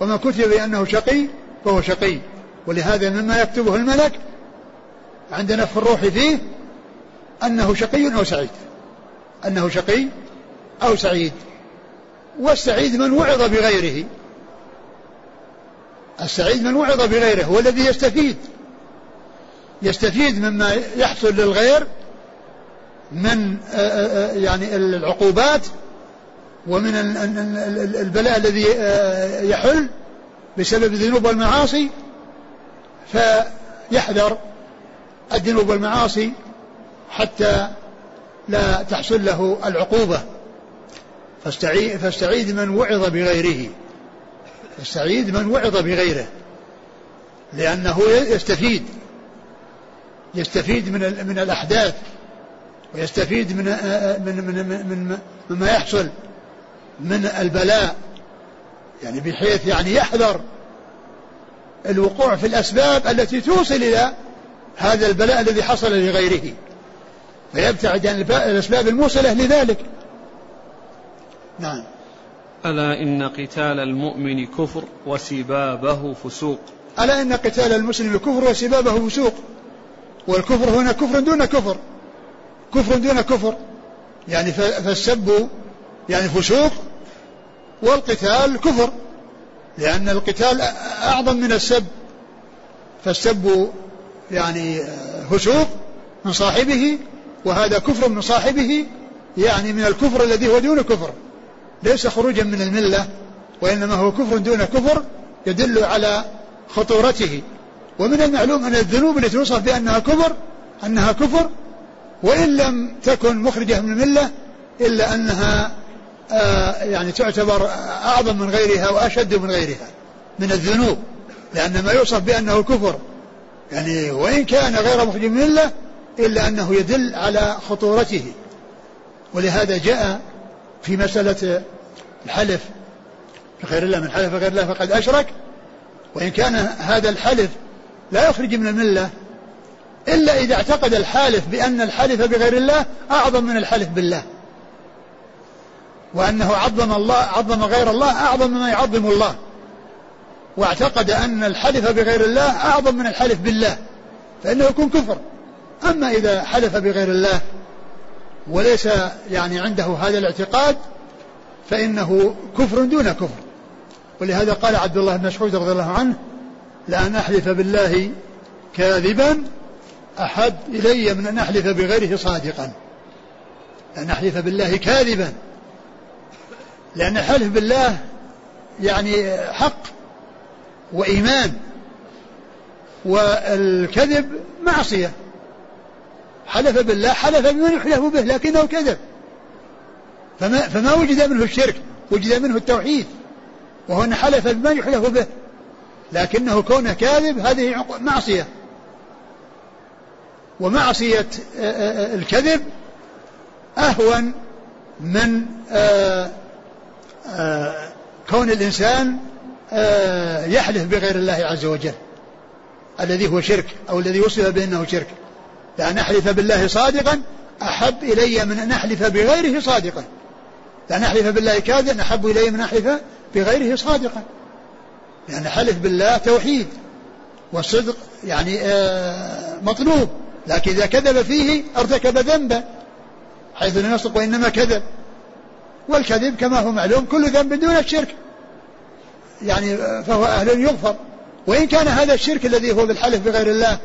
ومن كتب بأنه شقي فهو شقي. ولهذا مما يكتبه الملك عندنا في الروح فيه أنه شقي أو سعيد؟ أنه شقي أو سعيد. والسعيد من وعظ بغيره. السعيد من وعظ بغيره هو الذي يستفيد. يستفيد مما يحصل للغير من آه، آه، آه، يعني العقوبات ومن البلاء الذي يحل بسبب الذنوب والمعاصي. فيحذر الذنوب والمعاصي حتى لا تحصل له العقوبة. فاستعيد, من وعظ بغيره. فاستعيد من وعظ بغيره. لأنه يستفيد. يستفيد من من الأحداث. ويستفيد من من من من مما يحصل. من البلاء. يعني بحيث يعني يحذر الوقوع في الأسباب التي توصل إلى هذا البلاء الذي حصل لغيره. فيبتعد عن الأسباب الموصلة لذلك. نعم. ألا إن قتال المؤمن كفر وسبابه فسوق؟ ألا إن قتال المسلم كفر وسبابه فسوق؟ والكفر هنا كفر دون كفر. كفر دون كفر. يعني فالسب يعني فسوق والقتال كفر. لأن القتال أعظم من السب. فالسب يعني فسوق من صاحبه وهذا كفر من صاحبه يعني من الكفر الذي هو دون كفر. ليس خروجا من الملة وإنما هو كفر دون كفر يدل على خطورته. ومن المعلوم أن الذنوب التي توصف بأنها كفر أنها كفر وإن لم تكن مخرجة من الملة إلا أنها آه يعني تعتبر أعظم من غيرها وأشد من غيرها من الذنوب. لأن ما يوصف بأنه كفر يعني وإن كان غير مخرج من الملة إلا أنه يدل على خطورته. ولهذا جاء في مسألة الحلف بغير الله من حلف بغير الله فقد أشرك. وإن كان هذا الحلف لا يخرج من الملة إلا إذا اعتقد الحالف بأن الحلف بغير الله أعظم من الحلف بالله. وأنه عظم الله عظم غير الله أعظم مما يعظم الله. واعتقد أن الحلف بغير الله أعظم من الحلف بالله فإنه يكون كفر. أما إذا حلف بغير الله وليس يعني عنده هذا الاعتقاد فإنه كفر دون كفر. ولهذا قال عبد الله بن مسعود رضي الله عنه لأن أحلف بالله كاذبا أحب إلي من أن أحلف بغيره صادقا. أن أحلف بالله كاذبا. لأن الحلف بالله يعني حق وإيمان والكذب معصية. حلف بالله حلف بمن يحلف به لكنه كذب. فما, فما وجد منه الشرك وجد منه التوحيد وهنا حلف بمن يحلف به. لكنه كونه كاذب هذه معصية. ومعصية آه، آه، الكذب أهون من كون الإنسان يحلف بغير الله عز وجل. الذي هو شرك أو الذي وصف بأنه شرك. لأن أحلف بالله صادقا أحب إلي من أن أحلف بغيره صادقا. لأن أحلف بالله كاذبا أحب إلي من أحلف بغيره صادقا. لأن حلف بالله توحيد والصدق يعني آه، مطلوب. لكن إذا كذب فيه ارتكب ذنبا حيث لا يصدق وإنما كذب. والكذب كما هو معلوم كل ذنب دون الشرك. يعني آه، فهو أهل يغفر. وإن كان هذا الشرك الذي هو بالحلف بغير الله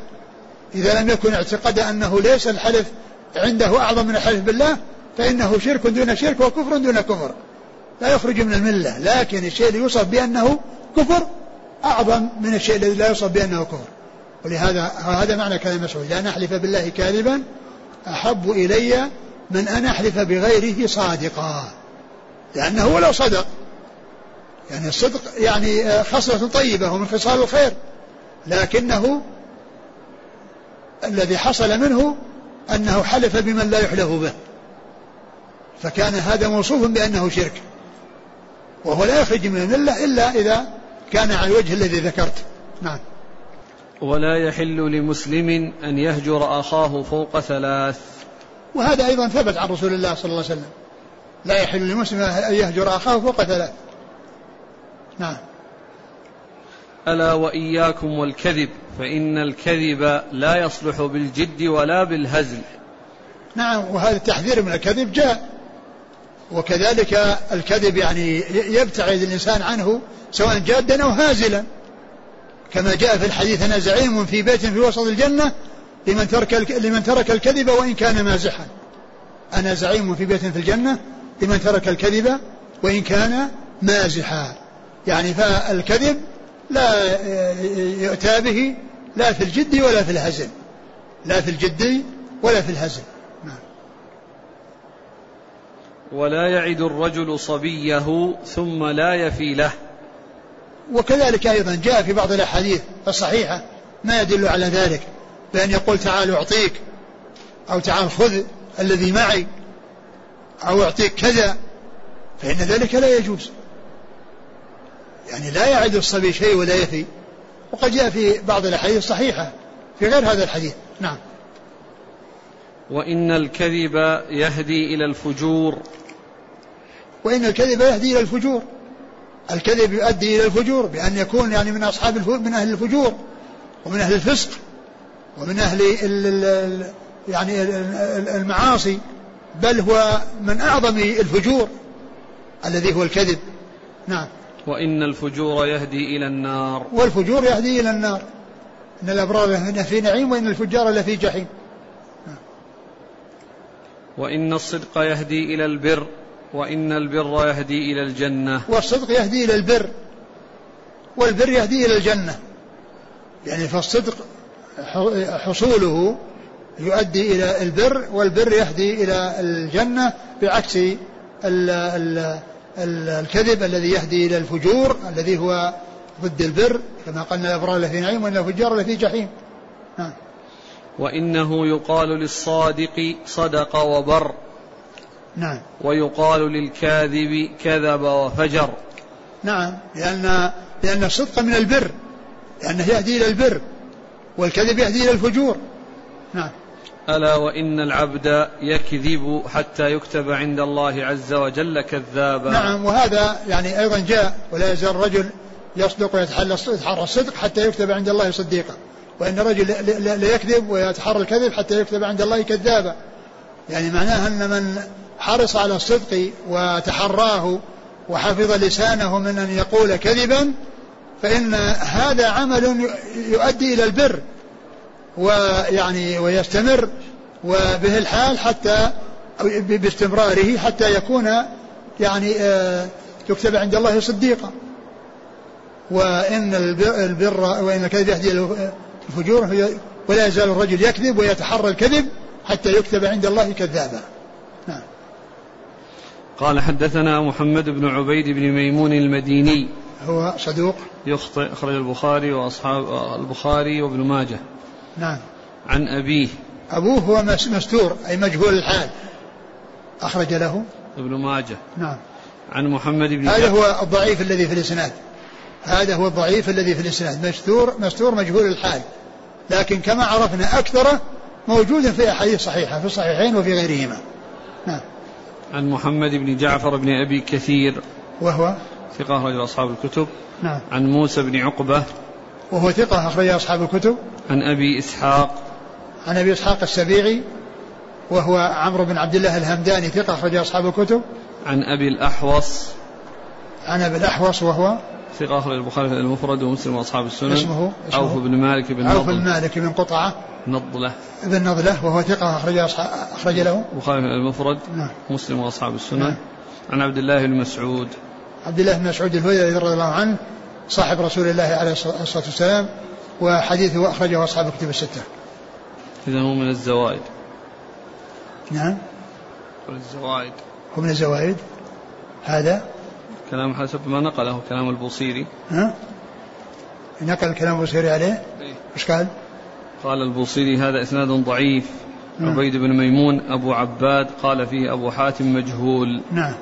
إذا لم يكن اعتقد أنه ليس الحلف عنده أعظم من الحلف بالله فإنه شرك دون شرك وكفر دون كفر. لا يخرج من الملة لكن الشيء اللي يوصف بأنه كفر أعظم من الشيء الذي لا يوصف بأنه كفر. ولهذا هذا معنى كلام مسعود لأن أحلف بالله كاذبا أحب إلي من أن أحلف بغيره صادقا. لأنه ولو صدق يعني الصدق يعني خصلة طيبة ومن خصال الخير لكنه الذي حصل منه أنه حلف بمن لا يحلف به. فكان هذا موصوف بأنه شرك. وهو لا يخرج من الملة إلا إذا كان على الوجه الذي ذكرت. نعم. ولا يحل لمسلم أن يهجر أخاه فوق ثلاث. وهذا أيضا ثبت عن رسول الله صلى الله عليه وسلم. لا يحل لمسلم أن يهجر أخاه فوق ثلاث. نعم. ألا وإياكم والكذب فإن الكذب لا يصلح بالجد ولا بالهزل. نعم وهذا التحذير من الكذب جاء. وكذلك الكذب يعني يبتعد الإنسان عنه سواء جادا أو هازلا. كما جاء في الحديث أنا زعيم في بيت في وسط الجنة لمن ترك لمن ترك الكذب وإن كان مازحا. أنا زعيم في بيت في الجنة لمن ترك الكذب وإن كان مازحا. يعني فالكذب لا يؤتى به لا في الجد ولا في الهزل لا في الجد ولا في الهزل نعم. ولا يعد الرجل صبيه ثم لا يفي له. وكذلك أيضا جاء في بعض الأحاديث الصحيحة ما يدل على ذلك بأن يقول تعال أعطيك أو تعال خذ الذي معي أو أعطيك كذا فإن ذلك لا يجوز. يعني لا يعد الصبي شيء ولا يفي. وقد جاء في بعض الأحاديث الصحيحة في غير هذا الحديث. نعم. وإن الكذب يهدي إلى الفجور. وإن الكذب يهدي إلى الفجور. الكذب يؤدي إلى الفجور بأن يكون يعني من أصحاب من أهل الفجور ومن أهل الفسق ومن أهل يعني المعاصي. بل هو من أعظم الفجور الذي هو الكذب. نعم. وإن الفجور يهدي إلى النار. والفجور يهدي إلى النار. إن الأبرار في نعيم وإن الفجار لفي جحيم. وإن الصدق يهدي إلى البر وإن البر يهدي إلى الجنة. والصدق يهدي إلى البر والبر يهدي إلى الجنة. يعني فالصدق حصوله يؤدي إلى البر والبر يهدي إلى الجنة بعكس ال ال الكذب الذي يهدي إلى الفجور الذي هو ضد البر كما قلنا الأبرار لفي نعيم وإن الفجار لفي جحيم. نعم. وإنه يقال للصادق صدق وبر. نعم. ويقال للكاذب كذب وفجر. نعم. لأن لأن الصدق من البر. لأنه يهدي إلى البر. والكذب يهدي إلى الفجور. نعم. ألا وإن العبد يكذب حتى يكتب عند الله عز وجل كذابا. نعم وهذا يعني أيضا جاء ولا يزال الرجل يصدق ويتحرى الصدق حتى يكتب عند الله صديقا. وإن الرجل لا يكذب ويتحرى الكذب حتى يكتب عند الله كذابا. يعني معناها أن من حرص على الصدق وتحراه وحفظ لسانه من أن يقول كذبا فإن هذا عمل يؤدي إلى البر. ويعني ويستمر وبه الحال حتى باستمراره حتى يكون يعني آه، يكتب عند الله صديقا. وإن البر وإن الكذب يهدي الفجور ولا يزال الرجل يكذب ويتحرى الكذب حتى يكتب عند الله كذابا. نعم. قال حدثنا محمد بن عبيد بن ميمون المديني. هو صدوق. يخطئ أخرج البخاري وأصحاب البخاري وابن ماجه. نعم. عن أبيه. أبوه هو مستور أي مجهول الحال. أخرج له. ابن ماجه. نعم. عن محمد بن هذا هو الضعيف الذي في الإسناد. هذا هو الضعيف الذي في الإسناد. مستور مستور مجهول الحال. لكن كما عرفنا أكثره موجود في أحاديث صحيحة في الصحيحين وفي غيرهما. نعم. عن محمد بن جعفر بن أبي كثير. وهو؟ ثقة أخرج أصحاب الكتب. نعم. عن موسى بن عقبة. وهو ثقة أخرج أصحاب الكتب. عن أبي إسحاق. عن أبي إسحاق السبيعي وهو عمرو بن عبد الله الهمداني ثقة أخرج أصحاب الكتب. عن أبي الأحوص. عن أبي الأحوص وهو ثقة أخرج البخاري في المفرد ومسلم وأصحاب السنن. اسمه, اسمه عوف بن مالك بن عوف بن مالك بن قطعة. نضلة. بن نضلة وهو ثقة أخرج أخرج له. البخاري في المفرد نعم. مسلم وأصحاب السنن. نعم. عن عبد الله بن مسعود عبد الله بن مسعود الهذلي رضي الله عنه صاحب رسول الله عليه الصلاة والسلام وحديثه أخرجه أصحاب الكتب الستة. إذا هو من الزوائد. نعم. الزوائد. هو من الزوائد. هذا؟ كلام حسب ما نقله كلام البوصيري. ها؟ نقل الكلام البوصيري عليه؟ إيه. إيش قال؟ قال البوصيري هذا إسناد ضعيف. نعم. عبيد بن ميمون أبو عباد قال فيه أبو حاتم مجهول. نعم.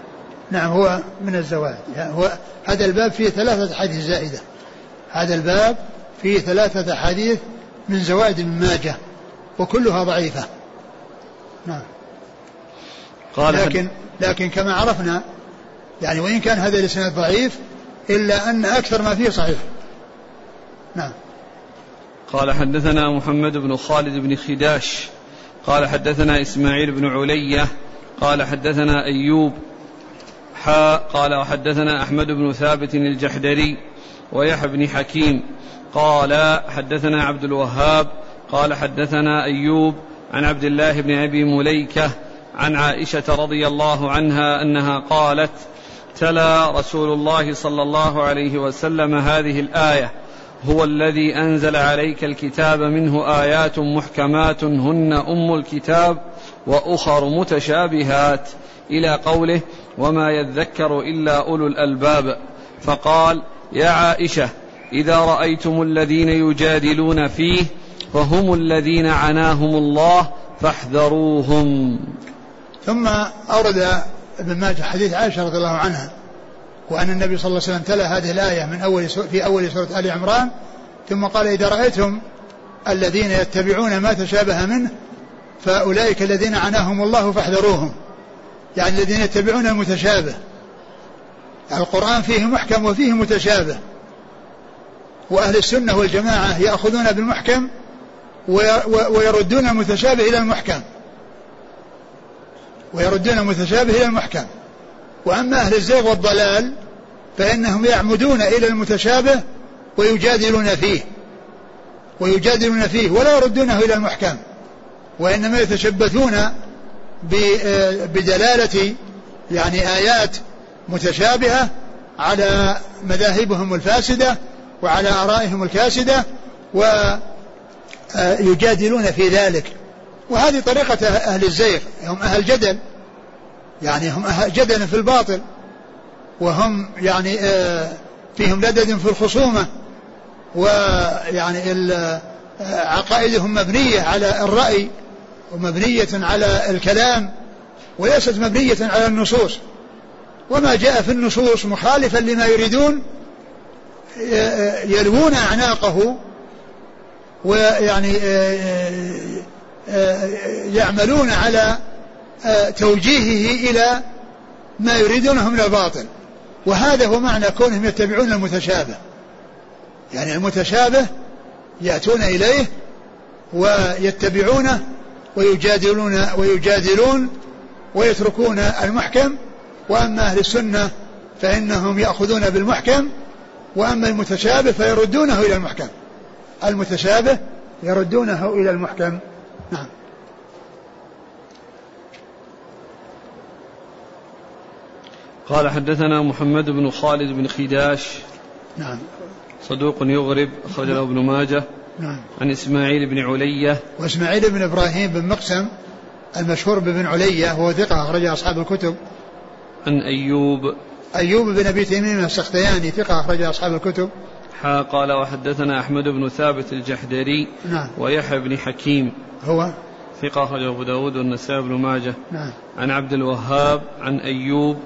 نعم هو من الزوائد يعني هو هذا الباب فيه ثلاثة أحاديث زائدة. هذا الباب فيه ثلاثة أحاديث من زوائد ابن ماجه وكلها ضعيفة. نعم. قال لكن لكن كما عرفنا يعني وإن كان هذا الإسناد ضعيف إلا أن أكثر ما فيه صحيح. نعم. قال حدثنا محمد بن خالد بن خداش قال حدثنا إسماعيل بن علية قال حدثنا أيوب حاء قال وحدثنا أحمد بن ثابت الجحدري ويحيى بن حكيم قال حدثنا عبد الوهاب قال حدثنا أيوب عن عبد الله بن أبي مليكة عن عائشة رضي الله عنها أنها قالت تلا رسول الله صلى الله عليه وسلم هذه الآية هو الذي أنزل عليك الكتاب منه آيات محكمات هن أم الكتاب وأخر متشابهات إلى قوله وما يذكر إلا أولو الألباب. فقال يا عائشة إذا رأيتم الذين يجادلون فيه فهم الذين عناهم الله فاحذروهم. ثم أورد ابن ماجه حديث عائشة رضي الله عنها وأن النبي صلى الله عليه وسلم تلا هذه الآية من أول في أول سورة آل عمران ثم قال إذا رأيتم الذين يتبعون ما تشابه منه فأولئك الذين عناهم الله فاحذروهم. يعني الذين يتبعون المتشابه. القرآن فيه محكم وفيه متشابه. وأهل السنة والجماعة يأخذون بالمحكم ويردون المتشابه إلى المحكم. ويردون المتشابه إلى المحكم. وأما أهل الزيغ والضلال فإنهم يعمدون إلى المتشابه ويجادلون فيه ويجادلون فيه ولا يردونه إلى المحكم وإنما يتشبثون بدلالة يعني آيات متشابهة على مذاهبهم الفاسدة وعلى آرائهم الكاسدة ويجادلون في ذلك. وهذه طريقة أهل الزيغ هم أهل جدل. يعني هم أهل جدل في الباطل. وهم يعني آه، فيهم لدد في الخصومة. ويعني عقائدهم مبنية على الرأي ومبنية على الكلام وليست مبنية على النصوص. وما جاء في النصوص مخالفا لما يريدون يلوون أعناقه ويعني يعملون على توجيهه إلى ما يريدونه من الباطل. وهذا هو معنى كونهم يتبعون المتشابه. يعني المتشابه يأتون إليه ويتبعونه ويجادلون ويجادلون ويتركون المحكم. وأما أهل السنة فإنهم يأخذون بالمحكم وأما المتشابه فيردونه إلى المحكم. المتشابه يردونه إلى المحكم. نعم. قال حدثنا محمد بن خالد بن خداش. نعم. صدوق يغرب أخرج له ابن ماجه. نعم. عن إسماعيل بن علية. وإسماعيل بن إبراهيم بن مقسم المشهور بابن علية وهو ثقة أخرج أصحاب الكتب. عن أيوب. أيوب بن أبي تميم السختياني ثقة أخرج أصحاب الكتب. حا قال وحدثنا أحمد بن ثابت الجحدري نعم. ويحيى بن حكيم. هو؟ ثقة أخرجه أبو داود والنسائي بن ماجه. نعم. عن عبد الوهاب عن أيوب.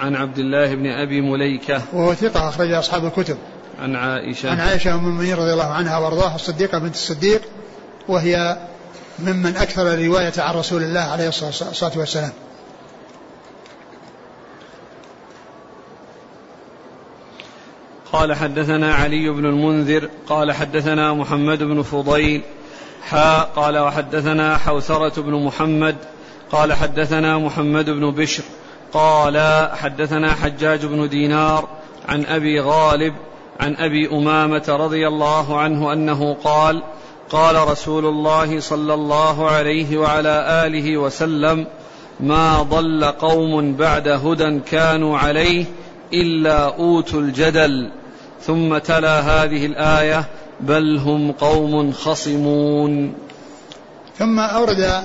عن عبد الله بن أبي مليكة. وهو ثقة أخرج أصحاب الكتب. عن عائشة. عن عائشة أم المؤمنين رضي الله عنها وأرضاها الصديقة بنت الصديق وهي ممن أكثر الرواية عن رسول الله عليه الصلاة والسلام. قال حدثنا علي بن المنذر قال حدثنا محمد بن فضيل حا قال وحدثنا حوثرة بن محمد قال حدثنا محمد بن بشر قال حدثنا حجاج بن دينار عن أبي غالب عن أبي أمامة رضي الله عنه أنه قال قال رسول الله صلى الله عليه وعلى آله وسلم ما ضل قوم بعد هدى كانوا عليه إلا أوتوا الجدل. ثم تلا هذه الآية بل هم قوم خصمون. ثم أورد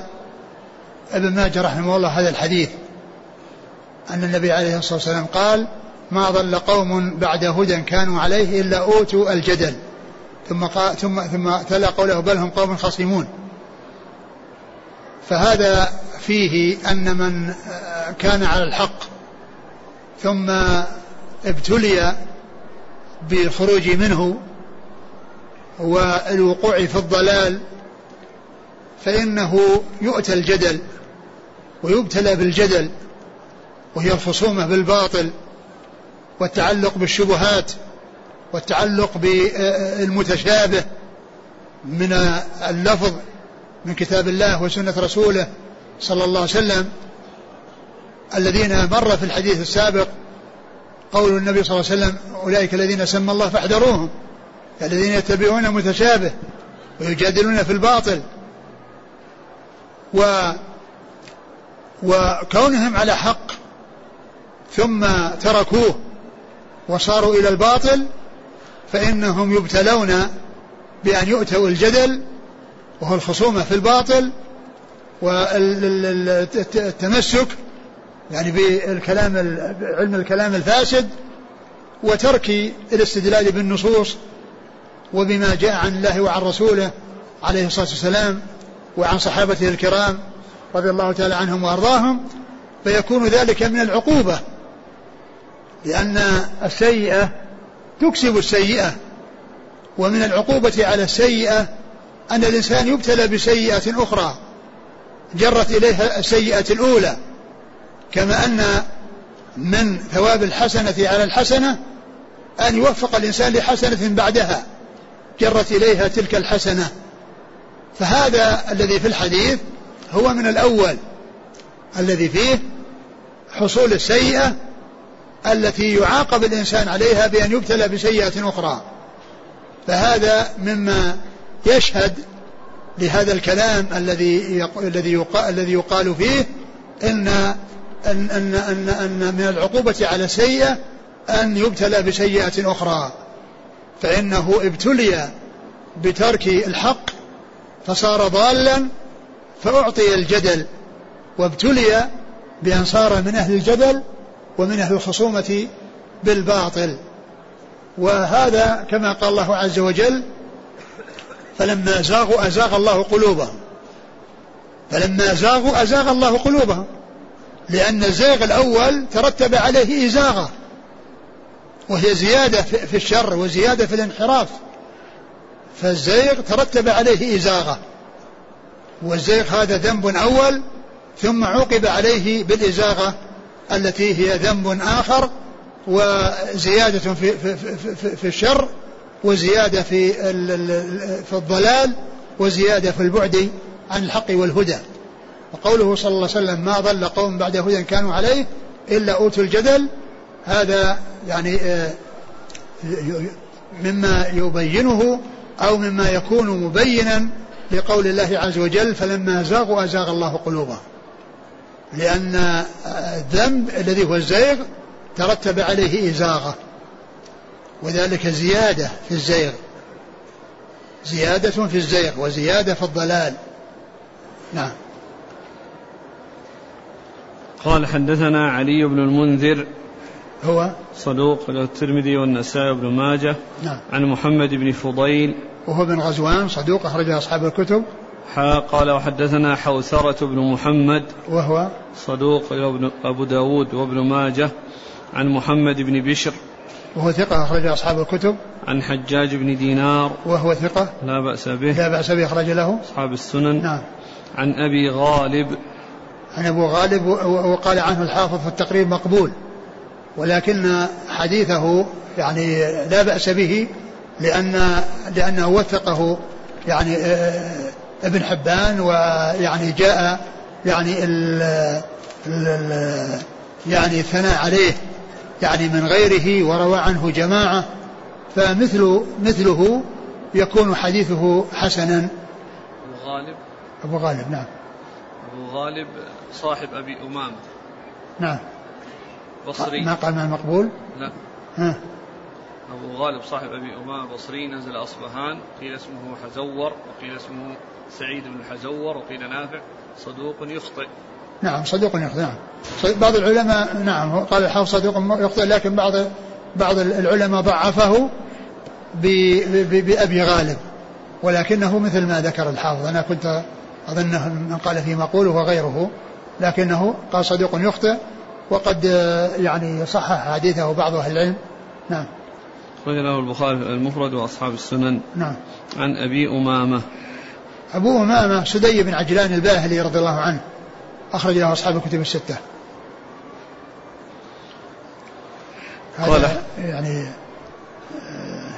ابن ماجه رحمه الله هذا الحديث. أن النبي عليه الصلاة والسلام قال ما ضل قوم بعد هدى كانوا عليه إلا أوتوا الجدل. ثم قال ثم ثم تلا قوله بل هم قوم خصمون. فهذا فيه أن من كان على الحق ثم ابتلي بالخروج منه والوقوع في الضلال فإنه يؤتى الجدل ويبتلى بالجدل. وهي الخصومة بالباطل والتعلق بالشبهات والتعلق بالمتشابه من اللفظ من كتاب الله وسنة رسوله صلى الله عليه وسلم الذين مر في الحديث السابق قول النبي صلى الله عليه وسلم أولئك الذين سمى الله فاحذروهم الذين يتبعون متشابه ويجادلون في الباطل. و وكونهم على حق ثم تركوه وصاروا إلى الباطل فإنهم يبتلون بأن يؤتوا الجدل وهو الخصومة في الباطل والتمسك يعني بالكلام علم الكلام الفاسد وترك الاستدلال بالنصوص وبما جاء عن الله وعن رسوله عليه الصلاة والسلام وعن صحابته الكرام رضي الله تعالى عنهم وأرضاهم فيكون ذلك من العقوبة. لأن السيئة تكسب السيئة ومن العقوبة على السيئة أن الإنسان يبتلى بسيئة أخرى جرت إليها السيئة الأولى كما أن من ثواب الحسنة على الحسنة أن يوفق الإنسان لحسنة بعدها جرت إليها تلك الحسنة. فهذا الذي في الحديث هو من الأول الذي فيه حصول السيئة التي يعاقب الإنسان عليها بأن يبتلى بسيئة أخرى. فهذا مما يشهد لهذا الكلام الذي الذي يقال الذي يقال فيه إن إن إن إن, أن من العقوبة على السيئة أن يبتلى بسيئة أخرى. فإنه ابتلي بترك الحق فصار ضالا فأعطي الجدل وابتلي بأن صار من أهل الجدل ومن أهل الخصومة بالباطل. وهذا كما قال الله عز وجل فلما زاغوا أزاغ الله قلوبهم. فلما زاغوا أزاغ الله قلوبهم. لأن الزيغ الأول ترتب عليه إزاغة. وهي زيادة في الشر وزيادة في الانحراف. فالزيغ ترتب عليه إزاغة. والزيغ هذا ذنب أول ثم عوقب عليه بالإزاغة. التي هي ذنب آخر وزيادة في, في, في, في الشر وزيادة في, في الضلال وزيادة في البعد عن الحق والهدى. وقوله صلى الله عليه وسلم ما ضل قوم بعد هدى كانوا عليه إلا أوتوا الجدل. هذا يعني آه، مما يبينه أو مما يكون مبينا لقول الله عز وجل فلما زاغوا أزاغ الله قلوبهم. لأن الذنب الذي هو الزيغ ترتب عليه إزاغة وذلك زيادة في الزيغ. زيادة في الزيغ وزيادة في الضلال. نعم. قال حدثنا علي بن المنذر هو؟ صدوق الترمذي والنسائي وابن ماجه نعم. عن محمد بن فضيل وهو بن غزوان صدوق أخرجه أصحاب الكتب. حا قال وحدثنا حوثرة بن محمد وهو صدوق أبو داود وابن ماجه عن محمد بن بشر وهو ثقة أخرج أصحاب الكتب. عن حجاج بن دينار وهو ثقة لا بأس به. لا بأس به أخرج له. أصحاب السنن. نعم. عن أبي غالب. عن أبو غالب وقال عنه الحافظ في التقريب مقبول. ولكن حديثه يعني لا بأس به لأن لأنه وثقه يعني آه، ابن حبان ويعني جاء يعني ال ال يعني الثناء عليه يعني من غيره وروى عنه جماعة فمثل مثله يكون حديثه حسنا. أبو غالب. أبو غالب نعم. أبو غالب صاحب أبي أمامة. نعم. بصري. ما قال مع مقبول لا. ها. أبو غالب صاحب أبي أمامة بصري نزل أصبهان قيل اسمه حزور وقيل اسمه سعيد بن حزور وقيل نافع صدوق يخطئ. نعم صدوق يخطئ نعم. بعض العلماء نعم قال الحافظ صدوق يخطئ لكن بعض بعض العلماء ضعفه بأبي غالب. ولكنه مثل ما ذكر الحافظ أنا كنت أظنه من قال فيه مقول وغيره لكنه قال صدوق يخطئ وقد يعني صحح حديثه بعض أهل العلم. نعم. أخرج له البخاري المفرد وأصحاب السنن. نعم. عن أبي أمامة. أبو أمامة سدي بن عجلان الباهلي رضي الله عنه. أخرج له أصحاب الكتب الستة. هذا يعني آه،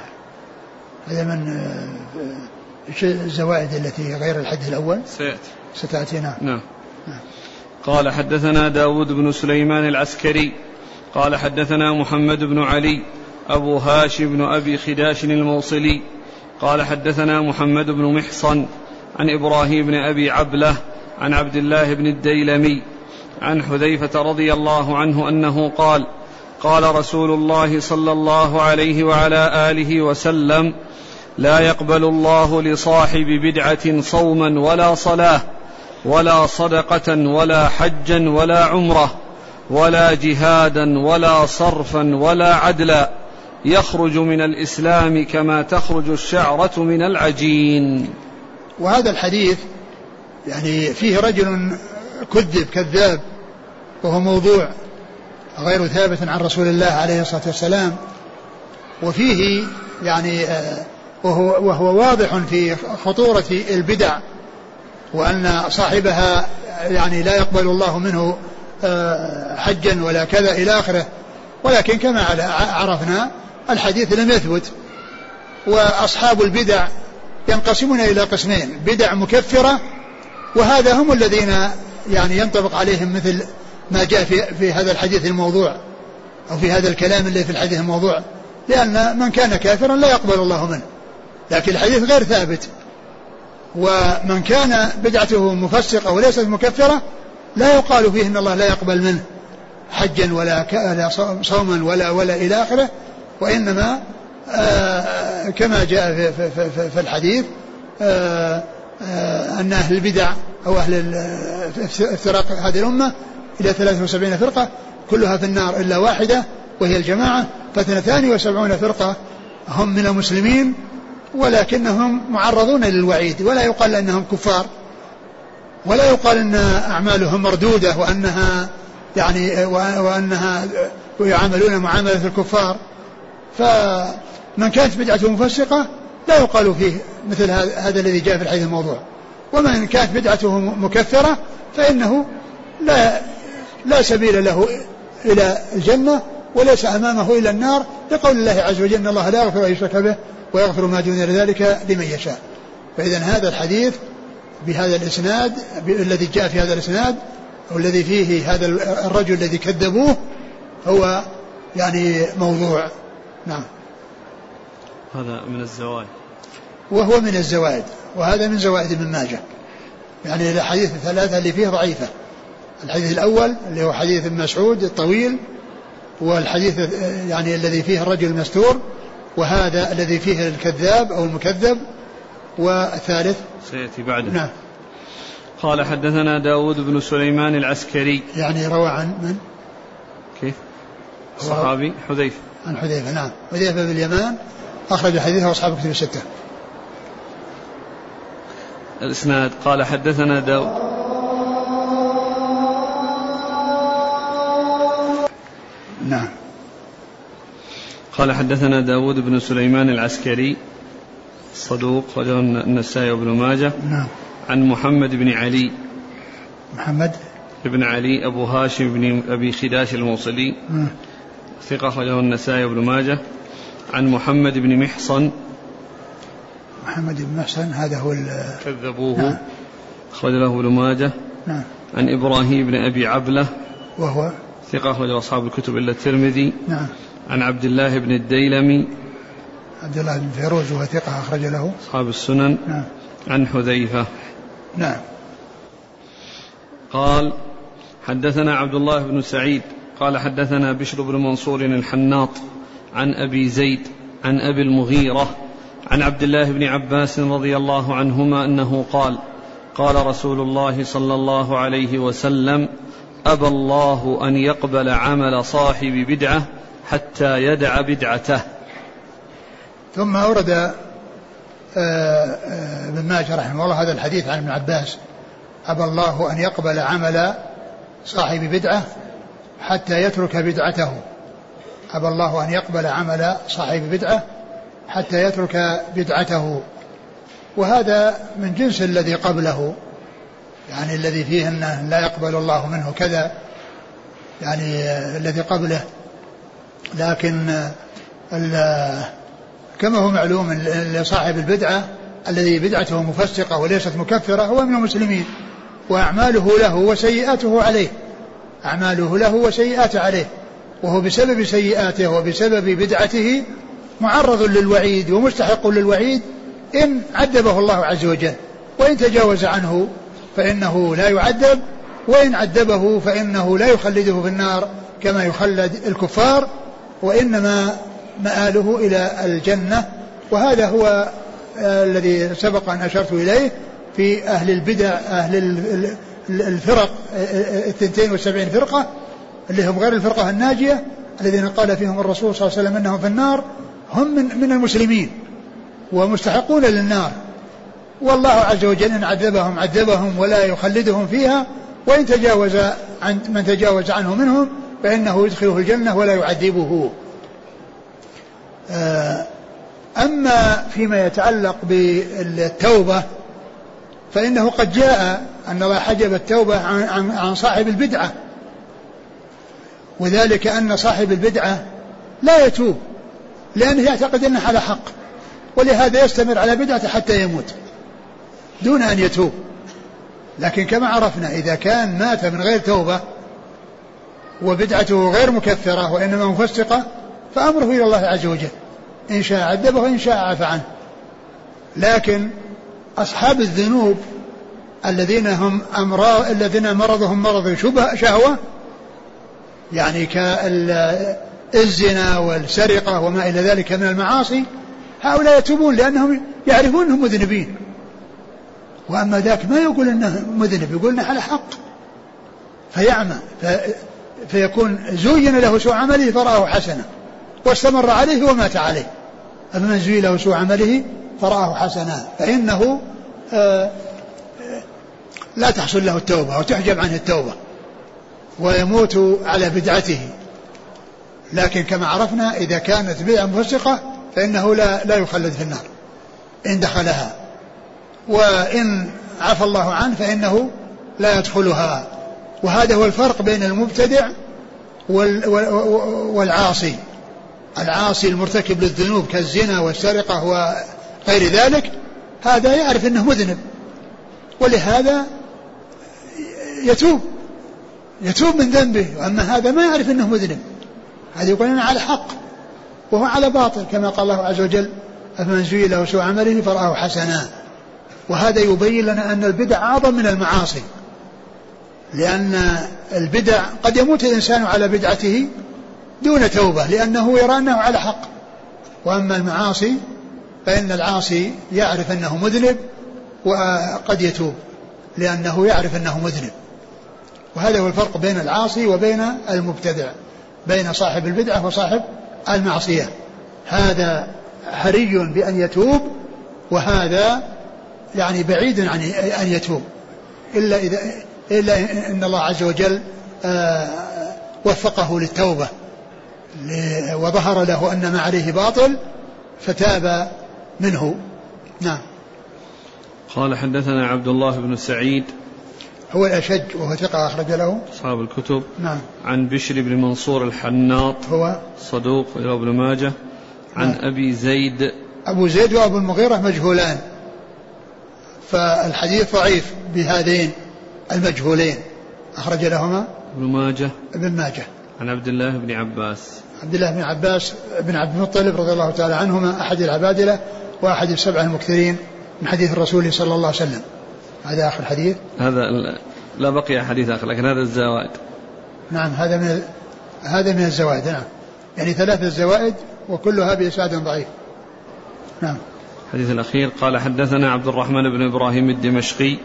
هذا من آه، الزوائد التي غير الحديث الأول؟ سيأتي. ستأتي نعم. نعم. قال حدثنا داود بن سليمان العسكري. قال حدثنا محمد بن علي. أبو هاشم بن أبي خداش الموصلي قال حدثنا محمد بن محصن عن إبراهيم بن أبي عبلة عن عبد الله بن الديلمي عن حذيفة رضي الله عنه أنه قال قال رسول الله صلى الله عليه وعلى آله وسلم لا يقبل الله لصاحب بدعة صوما ولا صلاة ولا صدقة ولا حجا ولا عمرة ولا جهادا ولا صرفا ولا عدلا يخرج من الإسلام كما تخرج الشعرة من العجين. وهذا الحديث يعني فيه رجل كذب كذاب وهو موضوع غير ثابت عن رسول الله عليه الصلاة والسلام. وفيه يعني آه، وهو, وهو واضح في خطورة البدع وأن صاحبها يعني لا يقبل الله منه آه، حجا ولا كذا إلى آخره. ولكن كما عرفنا الحديث لم يثبت. وأصحاب البدع ينقسمون إلى قسمين بدع مكفرة وهذا هم الذين يعني ينطبق عليهم مثل ما جاء في, في هذا الحديث الموضوع أو في هذا الكلام اللي في الحديث الموضوع. لأن من كان كافرا لا يقبل الله منه. لكن الحديث غير ثابت. ومن كان بدعته مفسقة وليست مكفرة لا يقال فيه إن الله لا يقبل منه حجا ولا صوما ولا ولا إلى آخره. وإنما آه كما جاء في, في, في, في الحديث آه آه أن أهل البدع أو أهل افتراق هذه الأمة إلى 73 فرقة كلها في النار إلا واحدة وهي الجماعة فاثنتان وسبعون فرقة هم من المسلمين ولكنهم معرضون للوعيد ولا يقال أنهم كفار ولا يقال أن أعمالهم مردودة وأنها يعني وأنها يعاملون معاملة الكفار. فمن كانت بدعته مفسقة لا يقال فيه مثل هذا الذي جاء في الحديث الموضوع. ومن كانت بدعته مكفرة فإنه لا لا سبيل له إلى الجنة وليس أمامه إلى النار. لقول الله عز وجل إن الله لا يغفر أن يشرك به ويغفر ما دون ذلك لمن يشاء. فإذا هذا الحديث بهذا الإسناد الذي جاء في هذا الإسناد والذي فيه هذا الرجل الذي كذبوه هو يعني موضوع. نعم. هذا من الزوائد وهو من الزوائد وهذا من زوائد ابن ماجه. يعني الأحاديث الثلاثة اللي فيه ضعيفة. الحديث الأول اللي هو حديث ابن مسعود الطويل والحديث يعني الذي فيه الرجل المستور وهذا الذي فيه الكذاب أو المكذب والثالث سيأتي بعده. نعم. قال حدثنا داود بن سليمان العسكري. يعني روى عن من؟ كيف؟ صحابي حذيفة. عن حذيفة. نعم. حذيفة بن اليمان أخرج حديثه أصحاب الكتب الستة. الإسناد قال حدثنا داود. نعم. قال حدثنا داود بن سليمان العسكري صدوق رجل النسائي وابن ماجه. نعم. عن محمد بن علي. محمد؟ بن علي أبو هاشم بن أبي خداش الموصلي. نعم. ثقة أخرجه النسائي وابن ماجه. عن محمد بن محصن. محمد بن محصن هذا هو كذبوه. نعم. أخرج له ابن ماجه. نعم. عن إبراهيم بن أبي عبلة. وهو؟ ثقة أخرج أصحاب الكتب إلا الترمذي. نعم. عن عبد الله بن الديلمي. عبد الله بن فيروز وهو ثقة أخرج له. أصحاب السنن. نعم. عن حذيفة. نعم. قال حدثنا عبد الله بن سعيد. قال حدثنا بشر بن منصور الحناط عن أبي زيد عن أبي المغيرة عن عبد الله بن عباس رضي الله عنهما أنه قال قال رسول الله صلى الله عليه وسلم أبى الله أن يقبل عمل صاحب بدعة حتى يدع بدعته. ثم أورد آه، آه، ابن ماجه رحمه الله هذا الحديث عن ابن عباس أبى الله أن يقبل عمل صاحب بدعة حتى يترك بدعته. أبى الله أن يقبل عمل صاحب بدعة حتى يترك بدعته. وهذا من جنس الذي قبله. يعني الذي فيه أنه لا يقبل الله منه كذا. يعني الذي قبله. لكن كما هو معلوم لصاحب البدعة الذي بدعته مفسقة وليست مكفرة هو من المسلمين. وأعماله له وسيئاته عليه. أعماله له وسيئاته عليه وهو بسبب سيئاته وبسبب بدعته معرض للوعيد ومستحق للوعيد إن عذبه الله عز وجل وإن تجاوز عنه فإنه لا يعذب وإن عذبه فإنه لا يخلده في النار كما يخلد الكفار وإنما مآله إلى الجنة. وهذا هو آه، الذي سبق أن أشرت إليه في أهل البدع أهل الفرق الثنتين والسبعين فرقة اللي هم غير الفرقة الناجية الذين قال فيهم الرسول صلى الله عليه وسلم أنهم في النار هم من, من المسلمين ومستحقون للنار. والله عز وجل إن عذبهم عذبهم ولا يخلدهم فيها وإن تجاوز عن من تجاوز عنه منهم فإنه يدخله الجنة ولا يعذبه. آه، أما فيما يتعلق بالتوبة فإنه قد جاء أن الله حجب التوبة عن, عن, صاحب البدعة. وذلك أن صاحب البدعة لا يتوب لأنه يعتقد أنه على حق ولهذا يستمر على بدعته حتى يموت دون أن يتوب. لكن كما عرفنا إذا كان مات من غير توبة وبدعته غير مكفرة وإنما مفسقة فأمره إلى الله عز وجل. إن شاء عذبه وإن شاء عفى عنه. لكن أصحاب الذنوب الذين هم أمراض الذين مرضهم مرض شبه شهوة يعني كالزنا والسرقة وما إلى ذلك من المعاصي هؤلاء يتوبون لأنهم يعرفون أنهم مذنبين. وأما ذاك ما يقول أنه مذنب يقول أنه على حق. فيعمى فيكون زين له سوء عمله فرآه حسنا. واستمر عليه ومات عليه. أما من زين له سوء عمله فرآه حسنا. فإنه آه لا تحصل له التوبة وتحجب عنه التوبة ويموت على بدعته. لكن كما عرفنا إذا كانت بدعة مفسقة فإنه لا لا يخلد في النار إن دخلها. وإن عفى الله عنه فإنه لا يدخلها. وهذا هو الفرق بين المبتدع والعاصي. العاصي المرتكب للذنوب كالزنا والسرقة وغير ذلك هذا يعرف أنه مذنب. ولهذا يتوب. يتوب من ذنبه. وأما هذا ما يعرف أنه مذنب. هذا يقول أنا على حق وهو على باطل. كما قال الله عز وجل أفمن زين له سوء عمله فرآه حسنا. وهذا يبين لنا أن البدع أعظم من المعاصي. لأن البدع قد يموت الإنسان على بدعته دون توبة لأنه يرى أنه على حق. وأما المعاصي فإن العاصي يعرف أنه مذنب وقد يتوب لأنه يعرف أنه مذنب. وهذا هو الفرق بين العاصي وبين المبتدع بين صاحب البدعة وصاحب المعصية. هذا حري بأن يتوب وهذا يعني بعيد عن أن يتوب. إلا إذا إلا إن الله عز وجل آه، وفقه للتوبة وظهر له أن ما عليه باطل فتاب منه. نعم. قال حدثنا عبد الله بن سعيد هو الأشج وهو ثقة أخرج له. أصحاب الكتب. نعم. عن بشر بن منصور الحناط. هو صدوق إلى ابن ماجه. عن نعم. أبي زيد. أبو زيد وأبو المغيرة مجهولان. فالحديث ضعيف بهذين المجهولين. أخرج لهما ابن ماجه. ابن ماجه. عن عبد الله بن عباس. عبد الله بن عباس بن عبد المطلب رضي الله تعالى عنهما أحد العبادلة وأحد السبع المكثرين من حديث الرسول صلى الله عليه وسلم. هذا آخر الحديث هذا لا بقي حديث آخر لكن هذا الزوائد. نعم هذا من هذا من الزوائد نعم. يعني ثلاث الزوائد وكلها بإسناد ضعيف. نعم. الحديث الأخير قال حدثنا عبد الرحمن بن إبراهيم الدمشقي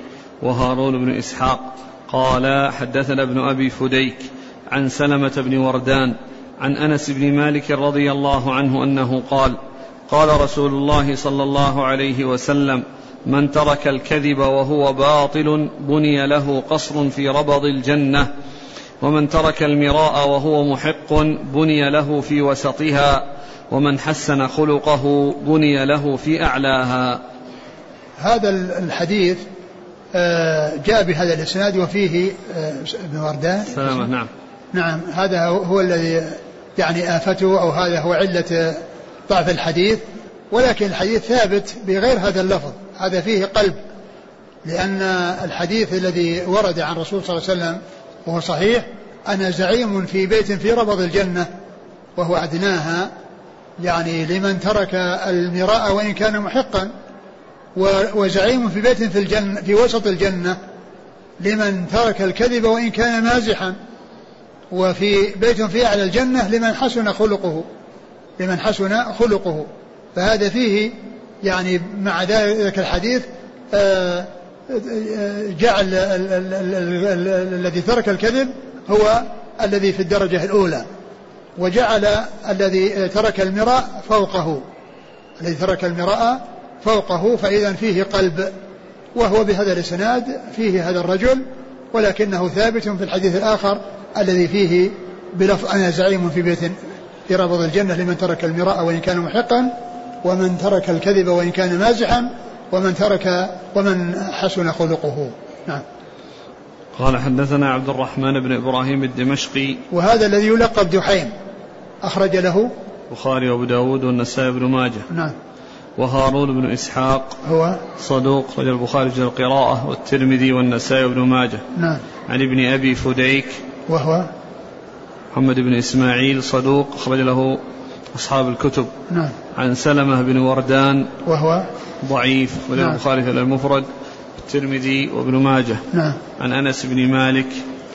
وهارون بن إسحاق قال حدثنا ابن أبي فديك عن سلمة بن وردان عن أنس بن مالك رضي الله عنه أنه قال قال رسول الله صلى الله عليه وسلم من ترك الكذب وهو باطل بني له قصر في ربض الجنة. ومن ترك المراء وهو محق بني له في وسطها. ومن حسن خلقه بني له في أعلاها. هذا الحديث آه، جاء بهذا الإسناد وفيه آه، ابن وردان. سلامة نعم. نعم هذا هو الذي يعني آفته أو هذا هو علة ضعف الحديث. ولكن الحديث ثابت بغير هذا اللفظ. هذا فيه قلب. لأن الحديث الذي ورد عن الرسول صلى الله عليه وسلم وهو صحيح أنا زعيم في بيت في ربض الجنة وهو أدناها. يعني لمن ترك المراء وإن كان محقا. وزعيم في بيت في الجنة في وسط الجنة. لمن ترك الكذب وإن كان مازحا. وفي بيت في أعلى الجنة لمن حسن خلقه. لمن حسن خلقه. فهذا فيه يعني مع ذلك الحديث آه، جعل الذي ترك الكذب هو الذي في الدرجة الأولى وجعل الذي ترك المراء فوقه. الذي ترك المراء فوقه فإذا فيه قلب وهو بهذا الإسناد فيه هذا الرجل ولكنه ثابت في الحديث الآخر الذي فيه بلفظ أنا زعيم في بيت في ربض الجنة لمن ترك المراء وإن كان محقا. ومن ترك الكذب وإن كان مازحا ومن ترك ومن حسن خلقه. نعم. قال حدثنا عبد الرحمن بن إبراهيم الدمشقي. وهذا الذي يلقب دحيم أخرج له البخاري وأبو داود والنسائي بن ماجه. نعم. وهارون بن إسحاق هو صدوق رجل البخاري في القراءة والترمذي والنسائي بن ماجه. نعم. عن ابن أبي فديك. وهو محمد بن إسماعيل صدوق أخرج له أصحاب الكتب. نعم. عن سلمة بن وردان. وهو؟ ضعيف ولله نعم. البخاري في المفرد الترمذي وابن ماجه. نعم. عن أنس بن مالك.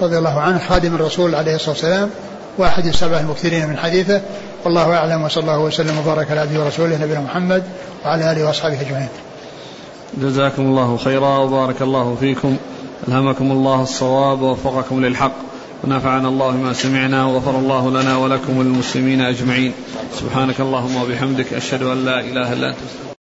رضي الله عنه خادم الرسول عليه الصلاة والسلام واحد السبع المكثرين من حديثه. والله أعلم وصلى الله وسلم وبارك على عبده ورسوله نبينا محمد وعلى آله وأصحابه أجمعين. جزاكم الله خيرا وبارك الله فيكم. ألهمكم الله الصواب ووفقكم للحق. ونفعنا الله ما سمعنا وغفر الله لنا ولكم وللمسلمين أجمعين. سبحانك اللهم وبحمدك أشهد أن لا إله إلا أنت.